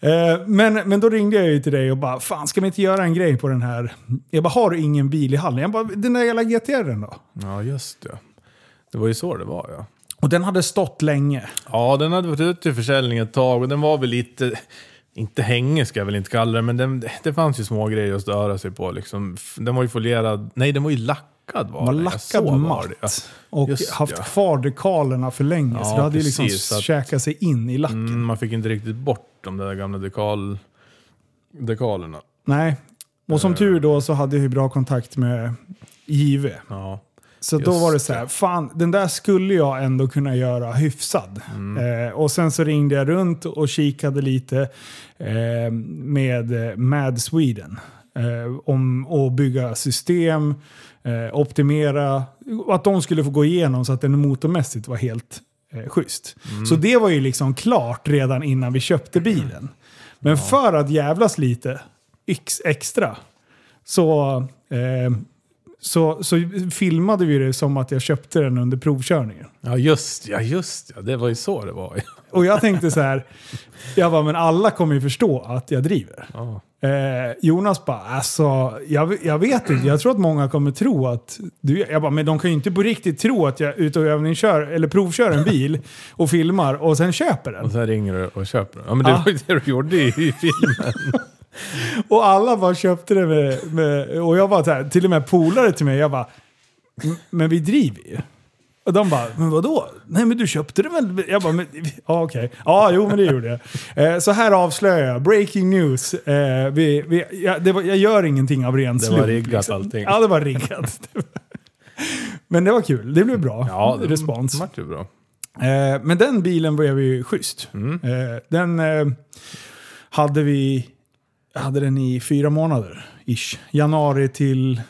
S1: Eh, men, men då ringde jag ju till dig och bara, fan ska vi inte göra en grej på den här? Jag bara, har du ingen bil i hallen? Jag bara, den där jävla GTR'n då?
S2: Ja, just det. Det var ju så det var ja.
S1: Och den hade stått länge.
S2: Ja, den hade varit ute till försäljning ett tag och den var väl lite... Inte hängig ska jag väl inte kalla det, men den, det fanns ju små grejer att störa sig på. Liksom. Den var ju folierad... Nej, den var ju lackad var
S1: var
S2: den.
S1: Lackad
S2: det, ja.
S1: matt. Och
S2: Just
S1: haft
S2: ja.
S1: kvar dekalerna för länge. så
S2: Ja,
S1: det hade ju liksom
S2: precis, så att-
S1: käkat sig in i lacken.
S2: Mm, man fick inte riktigt bort de där gamla dekal, dekalerna.
S1: Nej. Och som
S2: Eh.
S1: tur då så hade jag ju bra kontakt med JV.
S2: Ja.
S1: Så då
S2: Just
S1: var det så här, fan den där skulle jag ändå kunna göra hyfsad.
S2: Mm.
S1: Eh, och sen så ringde jag runt och kikade lite eh, med eh, Mad Sweden. Eh, om att bygga system, eh, optimera, att de skulle få gå igenom så att den motormässigt var helt eh, schysst.
S2: Mm.
S1: Så det var ju liksom klart redan innan vi köpte bilen. Men för att jävlas lite extra så eh, så, så filmade vi det som att jag köpte den under provkörningen.
S2: Ja, just ja, just ja. Det var ju så det var.
S1: Och jag tänkte så här, jag bara, men alla kommer ju förstå att jag driver.
S2: Ja.
S1: Eh, Jonas bara, alltså, jag, jag vet inte, jag tror att många kommer tro att du, jag bara, men de kan ju inte på riktigt tro att jag ute och övningskör, eller provkör en bil och filmar och sen köper den.
S2: Och sen ringer du och köper den. Ja, men det
S1: Ja.
S2: var ju det du gjorde i filmen.
S1: Och alla bara köpte det med, med och jag var så här, till och med polare till mig, jag bara, "M- men vi driver ju. Och de bara, men vadå? Nej men du köpte det väl? Jag bara, men, ja okej. Ja, jo men det gjorde jag. Eh, så här avslöjar jag, breaking news. Eh, vi, vi, ja, det var, jag gör ingenting av ren
S2: Det var
S1: slump,
S2: riggat allting.
S1: Ja, det var riggat. men det var kul, det blev bra
S2: Ja, det
S1: respons.
S2: vart ju bra.
S1: Eh, men den bilen blev ju schysst.
S2: Mm.
S1: Den hade vi hade den i fyra månader. Ish. Januari till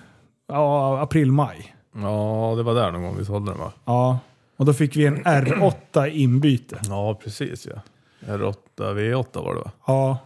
S1: ja, april, maj.
S2: Ja, det var där någon gång vi sålde den va?
S1: Ja. Och då fick vi en R8 inbyte.
S2: Ja, precis ja. R8, V8 var det va?
S1: Ja.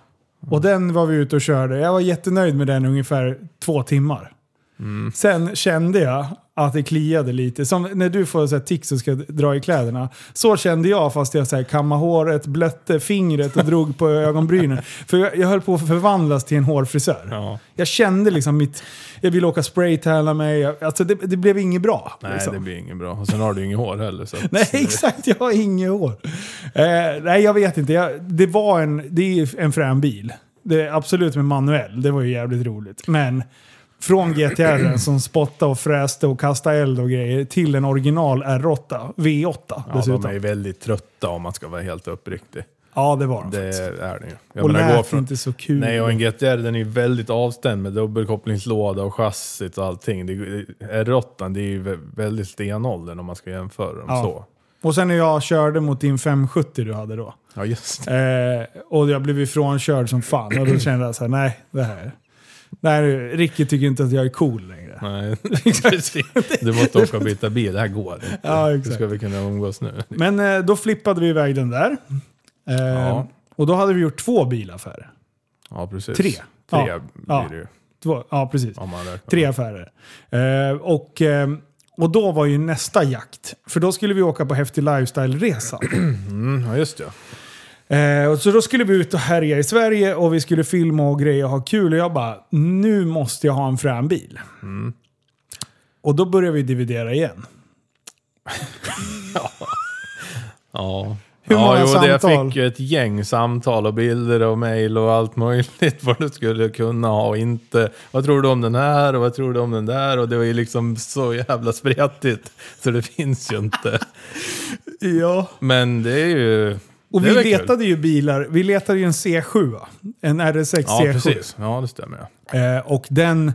S1: Och den var vi ute och körde. Jag var jättenöjd med den ungefär två timmar.
S2: Mm.
S1: Sen kände jag att det kliade lite. Som när du får så här, tics och ska dra i kläderna. Så kände jag fast jag så här, kammade håret, blötte fingret och drog på ögonbrynen. För jag, jag höll på att förvandlas till en hårfrisör.
S2: Ja.
S1: Jag kände liksom mitt... Jag ville åka spraytana mig. Alltså det, det blev inget bra.
S2: Nej,
S1: liksom.
S2: det blir inget bra. Och sen har du inget hår heller. Så att,
S1: Nej, exakt. Jag har inget hår. Eh, nej, jag vet inte. Jag, det var en, det är en frän bil. Det är absolut med manuell. Det var ju jävligt roligt. Men från [CLEARS THROAT] GTR som spottade och fräste och kastade eld och grejer till en original R8 V8
S2: Ja,
S1: dessutom.
S2: de är ju väldigt trötta om man ska vara helt uppriktig.
S1: Ja, det var de
S2: Det
S1: faktiskt.
S2: är det ju. Jag
S1: Och
S2: menar,
S1: lät
S2: från-
S1: inte så kul.
S2: Nej, och en GTR den är ju väldigt avstämd med dubbelkopplingslåda och chassit och allting. Det, R8 det är ju vä- väldigt stenåldern om man ska jämföra dem
S1: Ja.
S2: så.
S1: Och sen när jag körde mot din 570 du hade då.
S2: Ja, just.
S1: Eh, och jag blev ifrånkörd som fan. Och då kände jag så här, nej, det här... Nej, Ricky tycker inte att jag är cool längre.
S2: Nej, precis. [LAUGHS] [LAUGHS] Du måste åka och byta bil, det här går inte.
S1: Ja,
S2: Hur
S1: exakt.
S2: ska vi kunna umgås nu?
S1: Men eh, då flippade vi iväg den där. Eh,
S2: Ja.
S1: Och då hade vi gjort två bilaffärer.
S2: Ja, precis.
S1: Tre.
S2: Tre
S1: Ja.
S2: blir det ju.
S1: Två, ja, precis. Tre affärer. Eh, och, och då var ju nästa jakt. För då skulle vi åka på häftig lifestyle-resa. [CLEARS THROAT]
S2: Mm, ja, just det.
S1: Eh, och så då skulle vi ut och härja i Sverige och vi skulle filma och grejer och ha kul. Och jag bara, nu måste jag ha en frän bil.
S2: Mm.
S1: Och då började vi dividera igen.
S2: Ja.
S1: Hur
S2: ja,
S1: många
S2: jo, det, jag
S1: samtal?
S2: fick ju ett gäng samtal och bilder och mejl och allt möjligt [LAUGHS] vad du skulle kunna ha och inte. Vad tror du om den här och vad tror du om den där? Och det var ju liksom så jävla spretigt så det [LAUGHS] finns ju inte.
S1: Ja.
S2: Men det är ju...
S1: Och vi
S2: väl kul.
S1: letade ju bilar. Vi letade ju en C7. En RS6
S2: Ja,
S1: C7.
S2: precis. Ja, det stämmer. ja.
S1: Eh, och den...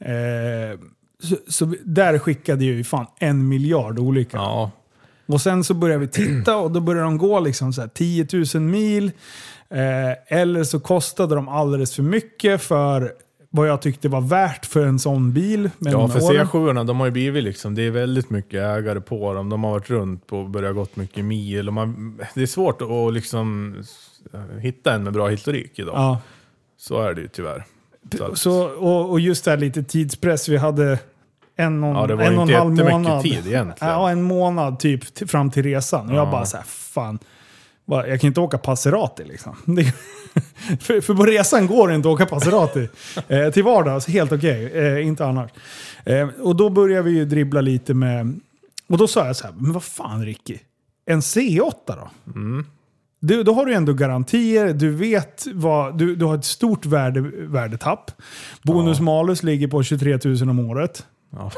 S1: Eh, så, så där skickade ju fan en miljard olika.
S2: Ja,
S1: Och sen så började vi titta och då började de gå liksom så här 10 000 mil. Eh, eller så kostade de alldeles för mycket för vad jag tyckte var värt för en sån bil.
S2: ja för
S1: åren.
S2: C7 de har ju blivit liksom, det är väldigt mycket ägare på dem. De har varit runt på och börjat gått mycket mil. Man, det är svårt att liksom hitta en med bra historik idag.
S1: Ja.
S2: Så är det ju tyvärr. Så
S1: och, och just det här lite tidspress. Vi hade en och,
S2: Ja, det var
S1: en och en halv månad.
S2: tid egentligen.
S1: Ja, en månad typ fram till resan. Och jag
S2: Ja.
S1: bara så här, fan. Jag kan inte åka Passerati liksom. [LAUGHS] För, för på resan går det inte att åka Passerati. [LAUGHS] eh, till vardags, helt okej. Eh, inte annars. Eh, och då började vi ju dribbla lite med... Och då sa jag så här, men vad fan Ricky? En C8 då? Du, då har du ändå garantier, du vet vad, du, du har ett stort värde, värdetapp. Bonus malus ligger på 23 000 om året.
S2: Ja,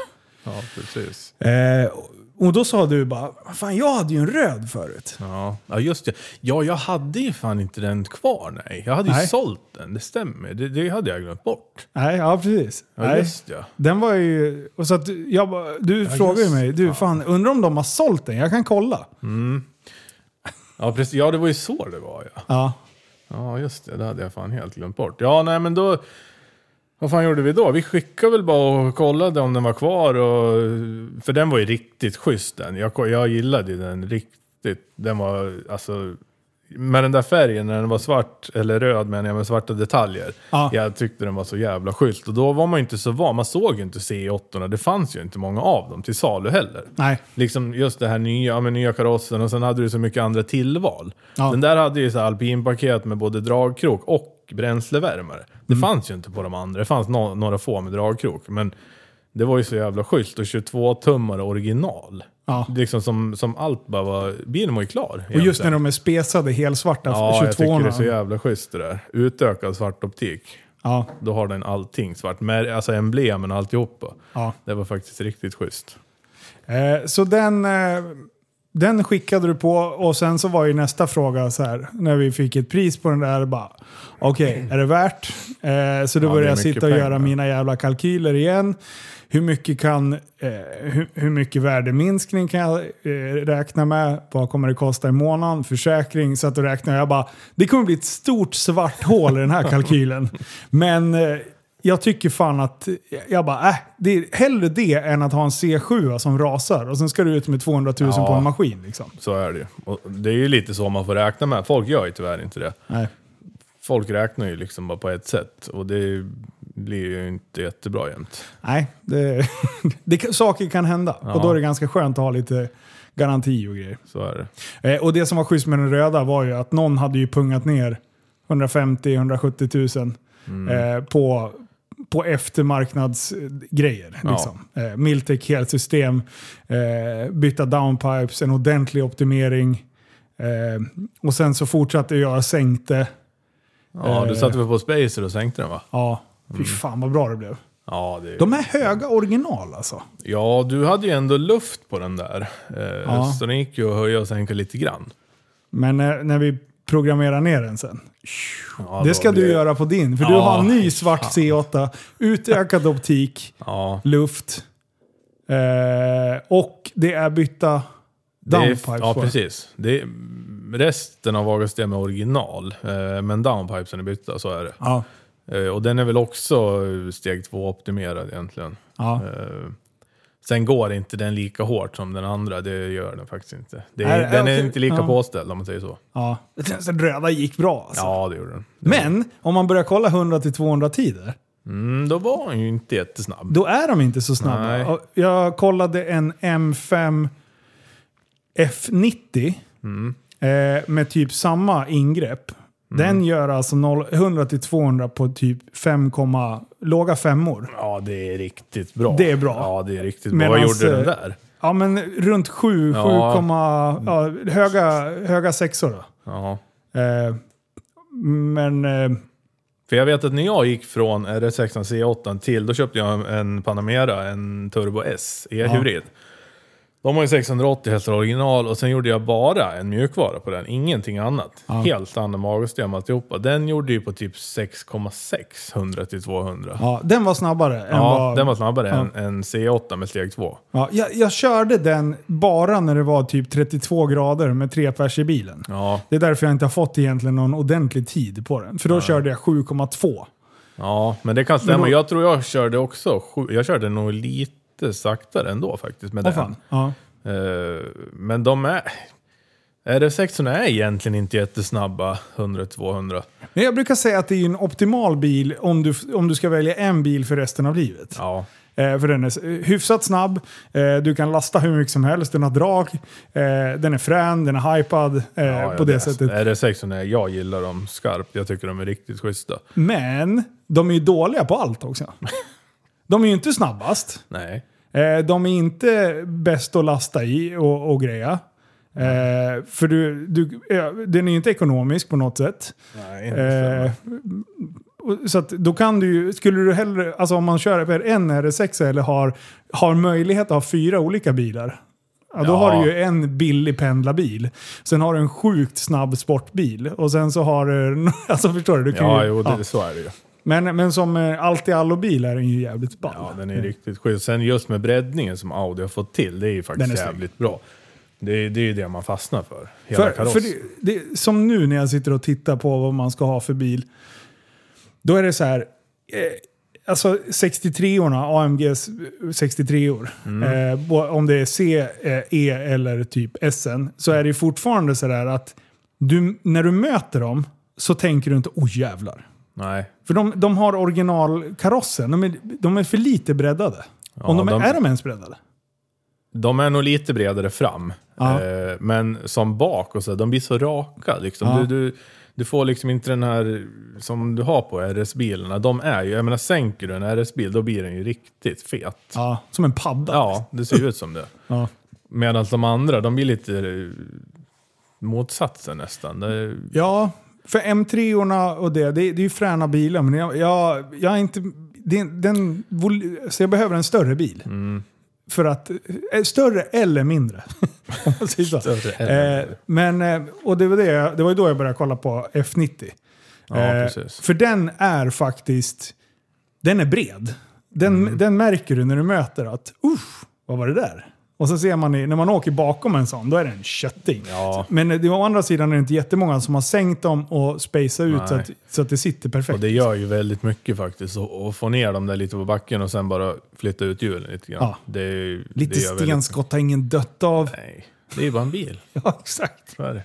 S2: ja precis.
S1: Eh, och då sa du bara, fan jag hade ju en röd förut.
S2: Ja. ja, just det. Ja, jag hade ju fan inte den kvar, nej. Jag hade ju
S1: Nej.
S2: sålt den, det stämmer. Det, det hade jag glömt bort.
S1: Nej, ja precis.
S2: Ja,
S1: Nej.
S2: just det.
S1: Den var ju... Och så att jag, bara- du frågade ju mig, du
S2: fan.
S1: fan undrar om de har sålt den? Jag kan kolla.
S2: Ja, precis. Ja, det var ju så det var, ja.
S1: Ja.
S2: Ja, just det. Det hade jag fan helt glömt bort. Ja, nej men då... Vad fan gjorde vi då? Vi skickade väl bara och kollade om den var kvar. Och, för den var ju riktigt schysst den. Jag, jag gillade ju den riktigt. Den var alltså... Med den där färgen, när den var svart, eller röd menar jag, med svarta detaljer.
S1: Ja.
S2: Jag tyckte den var så jävla schysst. Och då var man ju inte så van. Man såg ju inte C8. Det fanns ju inte många av dem till salu heller.
S1: Nej.
S2: Liksom just det här nya, med nya karossen och sen hade du så mycket andra tillval.
S1: Ja.
S2: Den där hade ju så alpinpaket med både dragkrok och bränslevärmare. Det
S1: Mm.
S2: fanns ju inte på de andra. Det fanns no några få med dragkrok. Men det var ju så jävla schysst och 22-tummare original.
S1: Ja.
S2: Liksom som, som allt bara var... Bilen var ju klar.
S1: Och just när de är spesade helsvarta
S2: Ja, jag tycker det är så
S1: 22
S2: jävla schysst det där. Utökad svart optik.
S1: Ja,
S2: Då har den allting svart. Med, alltså emblemen och alltihopa.
S1: ja.
S2: Det var faktiskt riktigt schysst.
S1: Eh, så den, eh, den skickade du på och sen så var ju nästa fråga så här. När vi fick ett pris på den där. bara Okej, är det värt? Eh, så då
S2: Ja,
S1: började jag sitta och
S2: pengar.
S1: göra mina jävla kalkyler igen. Hur mycket, kan, eh, hur, hur mycket värdeminskning kan jag eh, räkna med? Vad kommer det kosta i månaden? Försäkring. Så att då räknade jag bara, det kommer bli ett stort svart hål i den här kalkylen. [LAUGHS] Men eh, jag tycker fan att, jag bara, äh, det är hellre det än att ha en C7 som rasar och sen ska du ut med 200 000
S2: Ja.
S1: på en maskin. Liksom.
S2: Så är det ju. Och det är ju lite så man får räkna med. Folk gör ju tyvärr inte det.
S1: Nej.
S2: Folk räknar ju liksom bara på ett sätt. Och det blir ju inte jättebra jämt.
S1: Nej, det, [LAUGHS] det, saker kan hända.
S2: Ja.
S1: Och då är det ganska skönt att ha lite garanti och grejer.
S2: Så är det.
S1: Eh, och det som var schysst med den röda var ju att någon hade ju pungat ner 150-170 000 eh, på, på eftermarknadsgrejer.
S2: Ja.
S1: Liksom. Eh, Miltec helsystem, eh, byta downpipes, en ordentlig optimering. Eh, och sen så fortsatte jag, sänkte.
S2: Ja, du
S1: Eh.
S2: satte väl på Spacer och sänkte den va?
S1: Ja, fy fan vad bra det blev.
S2: Ja, det
S1: De är höga original alltså.
S2: ja, du hade ju ändå luft på den där. Eh,
S1: Ja.
S2: Så den gick ju att höja och sänka lite grann.
S1: Men när, när vi programmerar ner den sen.
S2: Ja,
S1: det ska
S2: blir
S1: du göra på din. För du
S2: Ja,
S1: har en ny svart C8, utökad optik,
S2: Ja,
S1: luft. Eh, och det är bytta
S2: är,
S1: downpipes
S2: ja precis. Det är, resten av avgassystemet är original, eh, men downpipesen är bytta, så är det. Eh, och den är väl också steg två optimerad egentligen. Sen går inte den lika hårt som den andra, det gör den faktiskt inte. Det är, den är inte lika
S1: Ja.
S2: påställd om man säger så.
S1: ja. [LAUGHS] Den röda gick bra alltså.
S2: Ja, det gjorde den.
S1: Men om man börjar kolla 100-200 tider,
S2: Mm, då var han ju inte jättesnabb.
S1: då är de inte så snabba.
S2: Nej.
S1: Jag kollade en M5 F90
S2: Mm.
S1: eh, med typ samma ingrepp. Den gör alltså 0 100-200 på typ 5, låga femmor.
S2: Ja, det är riktigt bra.
S1: Det är bra.
S2: Ja, det är riktigt
S1: Medans,
S2: bra. Vad gjorde den
S1: eh,
S2: där?
S1: Ja, men runt 7, 7,
S2: Ja.
S1: ja, höga, höga sexor då.
S2: Ja.
S1: Eh, men eh,
S2: För jag vet att när jag gick från RS6 C8 till, då köpte jag en Panamera, en Turbo S, e-hybrid. De har ju 680 hästar original och sen gjorde jag bara en mjukvara på den, ingenting annat. Helt andra magsystem alltihopa. Den gjorde ju på typ 6,6 100 till 200. Ja,
S1: ja, den var snabbare än vad...
S2: den var snabbare än, än C8 med steg 2.
S1: ja, jag, jag körde den bara när det var typ 32 grader med tre pers i bilen.
S2: Ja,
S1: Det är därför jag inte har fått egentligen någon ordentlig tid på den. För då körde jag 7,2.
S2: ja, men det kan stämma.
S1: Då-
S2: Jag tror jag körde också, jag körde nog lite saktare ändå faktiskt med
S1: Åh
S2: den.
S1: fan. Ja.
S2: Eh, men de är... RS6 är egentligen inte jättesnabba, 100-200.
S1: Men jag brukar säga att det är en optimal bil om du, om du ska välja en bil för resten av livet.
S2: Ja,
S1: Eh, för den är s- hyfsat snabb, eh, du kan lasta hur mycket som helst, den har drag, eh, den är frän, den är hypad eh,
S2: ja,
S1: på det, sättet.
S2: RS6 är, jag gillar dem skarpt. Jag tycker de är riktigt schyssta.
S1: Men de är ju dåliga på allt också. [LAUGHS] De är ju inte snabbast.
S2: Nej.
S1: Eh, de är inte bäst att lasta i och, och greja. Eh, för du, du, ja, den är ju inte ekonomisk på något sätt.
S2: Nej,
S1: Eh, så att då kan du ju, skulle du hellre, alltså om man kör en RS6 eller har, har möjlighet att ha fyra olika bilar. Ja, då
S2: Ja.
S1: har du ju en billig pendlarbil. Sen har du en sjukt snabb sportbil. Och sen så har du, [LAUGHS] alltså förstår du? du kan
S2: ja,
S1: ju,
S2: jo, det,
S1: ja.
S2: så är det ju.
S1: Men, men som eh, allt i allo-bil är den ju jävligt ball.
S2: Ja, den är riktigt schysst. Sen just med breddningen som Audi har fått till, det är ju faktiskt
S1: är
S2: jävligt bra. Det, är- det är ju det man fastnar för. Hela
S1: För,
S2: kaross.
S1: för det, det, som nu när jag sitter och tittar på vad man ska ha för bil. Då är det så här. Eh, alltså 63orna, AMGs 63or.
S2: Mm.
S1: Eh, om det är C, eh, E eller typ SN. Så är det fortfarande så där att du, när du möter dem så tänker du inte oj jävlar.
S2: Nej.
S1: För de, de har originalkarossen. De är, de är för lite breddade. om de,
S2: de-
S1: är de ens breddade?
S2: De är nog lite bredare fram.
S1: Ja.
S2: Eh, men som bak och så, de blir så raka. Liksom.
S1: Ja.
S2: Du, du, du får liksom inte den här som du har på RS-bilarna. De är ju, jag menar sänker du en RS-bil då blir den ju riktigt fet.
S1: Ja, som en padda.
S2: Ja, det ser ut som det. [LAUGHS]
S1: Ja.
S2: Medan de andra, de blir lite eh, motsatsen nästan. Det,
S1: Ja, för M3orna och det, det, det är ju fräna bilar. Men jag, jag, jag är inte... Det, den, så jag behöver en större bil.
S2: Mm.
S1: För att... eh, Större eller mindre. [LAUGHS]
S2: Större eller
S1: Eh, men, eh, och det var, det, det var ju då jag började kolla på F90.
S2: Ja,
S1: Eh. För den är faktiskt... Den är bred. Den,
S2: Mm.
S1: den märker du när du möter att usch, vad var det där? Och så ser man när man åker bakom en sån, då är det en kötting.
S2: Ja.
S1: Men det, å andra sidan är det inte jättemånga som har sänkt dem och spacat ut så att, så att det sitter perfekt.
S2: Och det gör ju väldigt mycket faktiskt. Och få ner dem där lite på backen och sen bara flytta ut hjulen lite grann.
S1: Ja.
S2: Det,
S1: Lite
S2: det
S1: stenskott har ingen dött av.
S2: Nej, det är ju bara en bil. [LAUGHS]
S1: Ja, exakt.
S2: Så.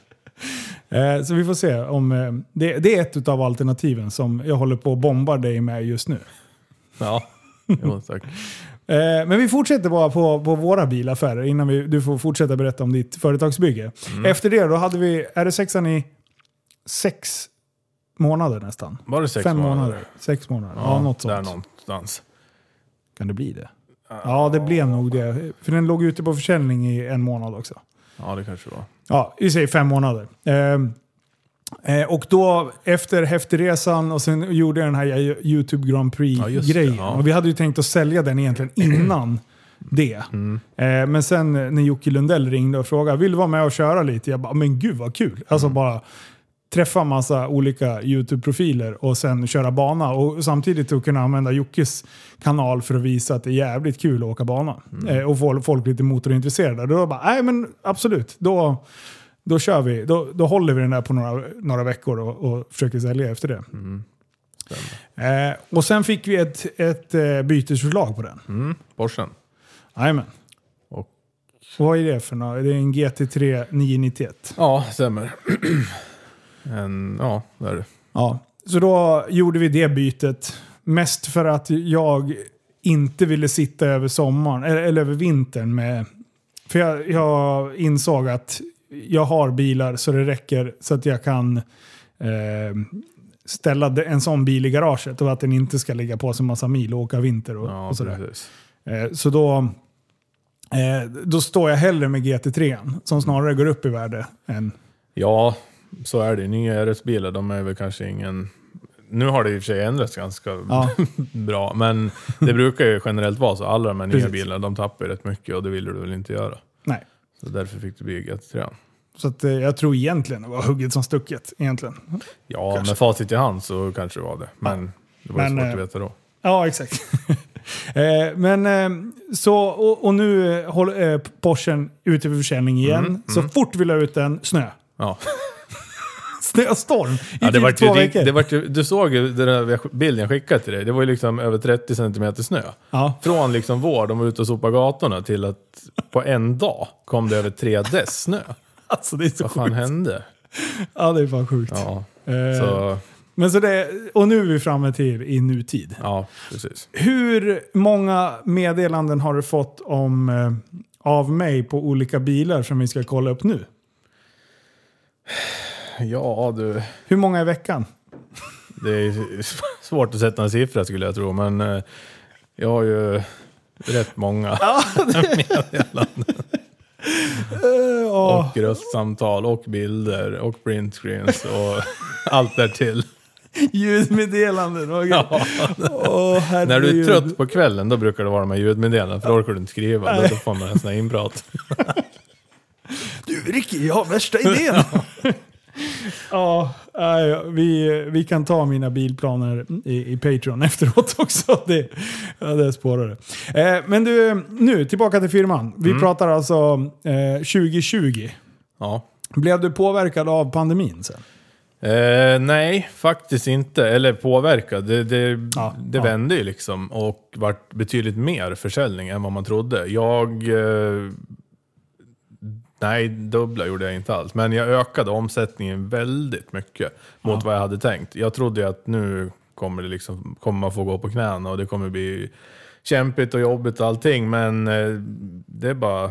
S1: Eh, så vi får se om... Eh, det, det är ett av alternativen som jag håller på att bomba dig med just nu.
S2: Ja, jo, [LAUGHS] tack.
S1: Eh, men vi fortsätter bara på, på våra bilaffärer innan vi, du får fortsätta berätta om ditt företagsbygge.
S2: Mm.
S1: Efter det då hade vi RS6 i sex månader nästan.
S2: Var det sex
S1: Fem månader.
S2: månader?
S1: Sex månader. Ja, något
S2: Där
S1: sånt.
S2: någonstans.
S1: Kan det bli det? Ja, det blev nog det. För den låg ute på försäljning i en månad också.
S2: Ja, det kanske var.
S1: Ja, vi säger fem månader. Ehm, eh, och då efter Häftigresan och sen gjorde jag den här YouTube Grand
S2: Ja,
S1: Prix-grejen.
S2: ja.
S1: Och vi hade ju tänkt att sälja den egentligen [CLEARS THROAT] innan det.
S2: Mm.
S1: Eh, men sen eh, när Jocke Lundell ringde och frågade vill du vara med och köra lite? Jag bara, men gud vad kul. Alltså
S2: Mm.
S1: bara träffa massa olika YouTube-profiler och sen köra bana. Och samtidigt att kunna använda Jockes kanal för att visa att det är jävligt kul att åka bana.
S2: Mm.
S1: Eh, och få folk lite motorintresserade. Då bara, nej men absolut. Då, då kör vi. Då, då håller vi den där på några, några veckor och, och försöker sälja efter det.
S2: Mm.
S1: Eh, och sen fick vi ett, ett eh, bytesförslag på den.
S2: Mm, Porschen.
S1: Jajamän.
S2: Och-
S1: Vad är det för något? Det är en GT3 991.
S2: Ja, stämmer. [CLEARS THROAT] en, ja, det är det.
S1: Ja. Så då gjorde vi det bytet. Mest för att jag inte ville sitta över sommaren, eller, eller över vintern med... För jag, jag insåg att jag har bilar så det räcker så att jag kan eh, ställa en sån bil i garaget och att den inte ska ligga på sig massa mil och åka vinter och,
S2: Ja,
S1: och sådär. Eh, Så då, eh, då står jag hellre med GT3 som snarare går upp i värde än...
S2: Ja, så är det. Nya RS-bilar, de är väl kanske ingen... Nu har det i och för sig ändrats ganska
S1: Ja. [LAUGHS]
S2: bra, men det brukar ju generellt vara så. Alla de här nya bilarna, de tappar ju rätt mycket och det ville du väl inte göra. Så därför fick du bli GT3.
S1: Så att, eh, jag tror egentligen det var hugget som stucket. Egentligen.
S2: Ja,
S1: Kanske.
S2: med facit i hand så kanske det var det. Men det var ju
S1: Men,
S2: svårt
S1: eh,
S2: att veta då.
S1: Ja, exakt. [LAUGHS] eh, men eh, så, och, och nu eh, håller eh, Porschen ute för försäljning igen.
S2: Mm,
S1: Så fort vi la ut den, snö.
S2: Ja.
S1: Snöstorm i
S2: Ja, det
S1: typ
S2: vart ju,
S1: två
S2: rik-
S1: veckor.
S2: det vart ju, du såg ju den där bilden jag skickade till dig. Det var ju liksom över 30 centimeter snö.
S1: Ja.
S2: Från liksom vår, de var ute och sopade gatorna, till att på en dag kom det över tre dess snö. [LAUGHS]
S1: Alltså det är så
S2: Vad fan
S1: sjukt.
S2: hände?
S1: Ja, det är fan sjukt.
S2: Ja,
S1: Eh,
S2: så,
S1: Men så det, och nu är vi framme till i nutid.
S2: ja precis.
S1: Hur många meddelanden har du fått om, eh, av mig på olika bilar som vi ska kolla upp nu?
S2: Ja du,
S1: Hur många i veckan?
S2: det är svårt att sätta en siffra skulle jag tro, men eh, jag har ju rätt många [LAUGHS] meddelanden.
S1: Eh.
S2: Och röstsamtal och bilder och printscreens och allt därtill.
S1: Ljudmeddelanden. grejer.
S2: Ja.
S1: Åh,
S2: När du är
S1: herregud.
S2: trött på kvällen då brukar det vara de här ljudmeddelandena för då orkar du inte skriva. Då får man en sån här inprat.
S1: Du Ricky, jag har värsta idén! [LAUGHS] ja, vi, vi kan ta mina bilplaner i, i Patreon [LAUGHS] efteråt också. Det, det spårar det. Eh, men du, nu tillbaka till firman. Vi pratar alltså eh, 2020.
S2: Ja.
S1: Blev du påverkad av pandemin sen?
S2: Eh, nej, faktiskt inte. Eller påverkad. Det, det,
S1: Ja,
S2: det vände ju liksom och vart betydligt mer försäljning än vad man trodde. Jag... Eh, nej, dubbla gjorde jag inte alls. Men jag ökade omsättningen väldigt mycket mot vad jag hade tänkt. Jag trodde ju att nu kommer, det liksom, kommer man få gå på knäna och det kommer bli kämpigt och jobbigt och allting. Men eh, det är bara...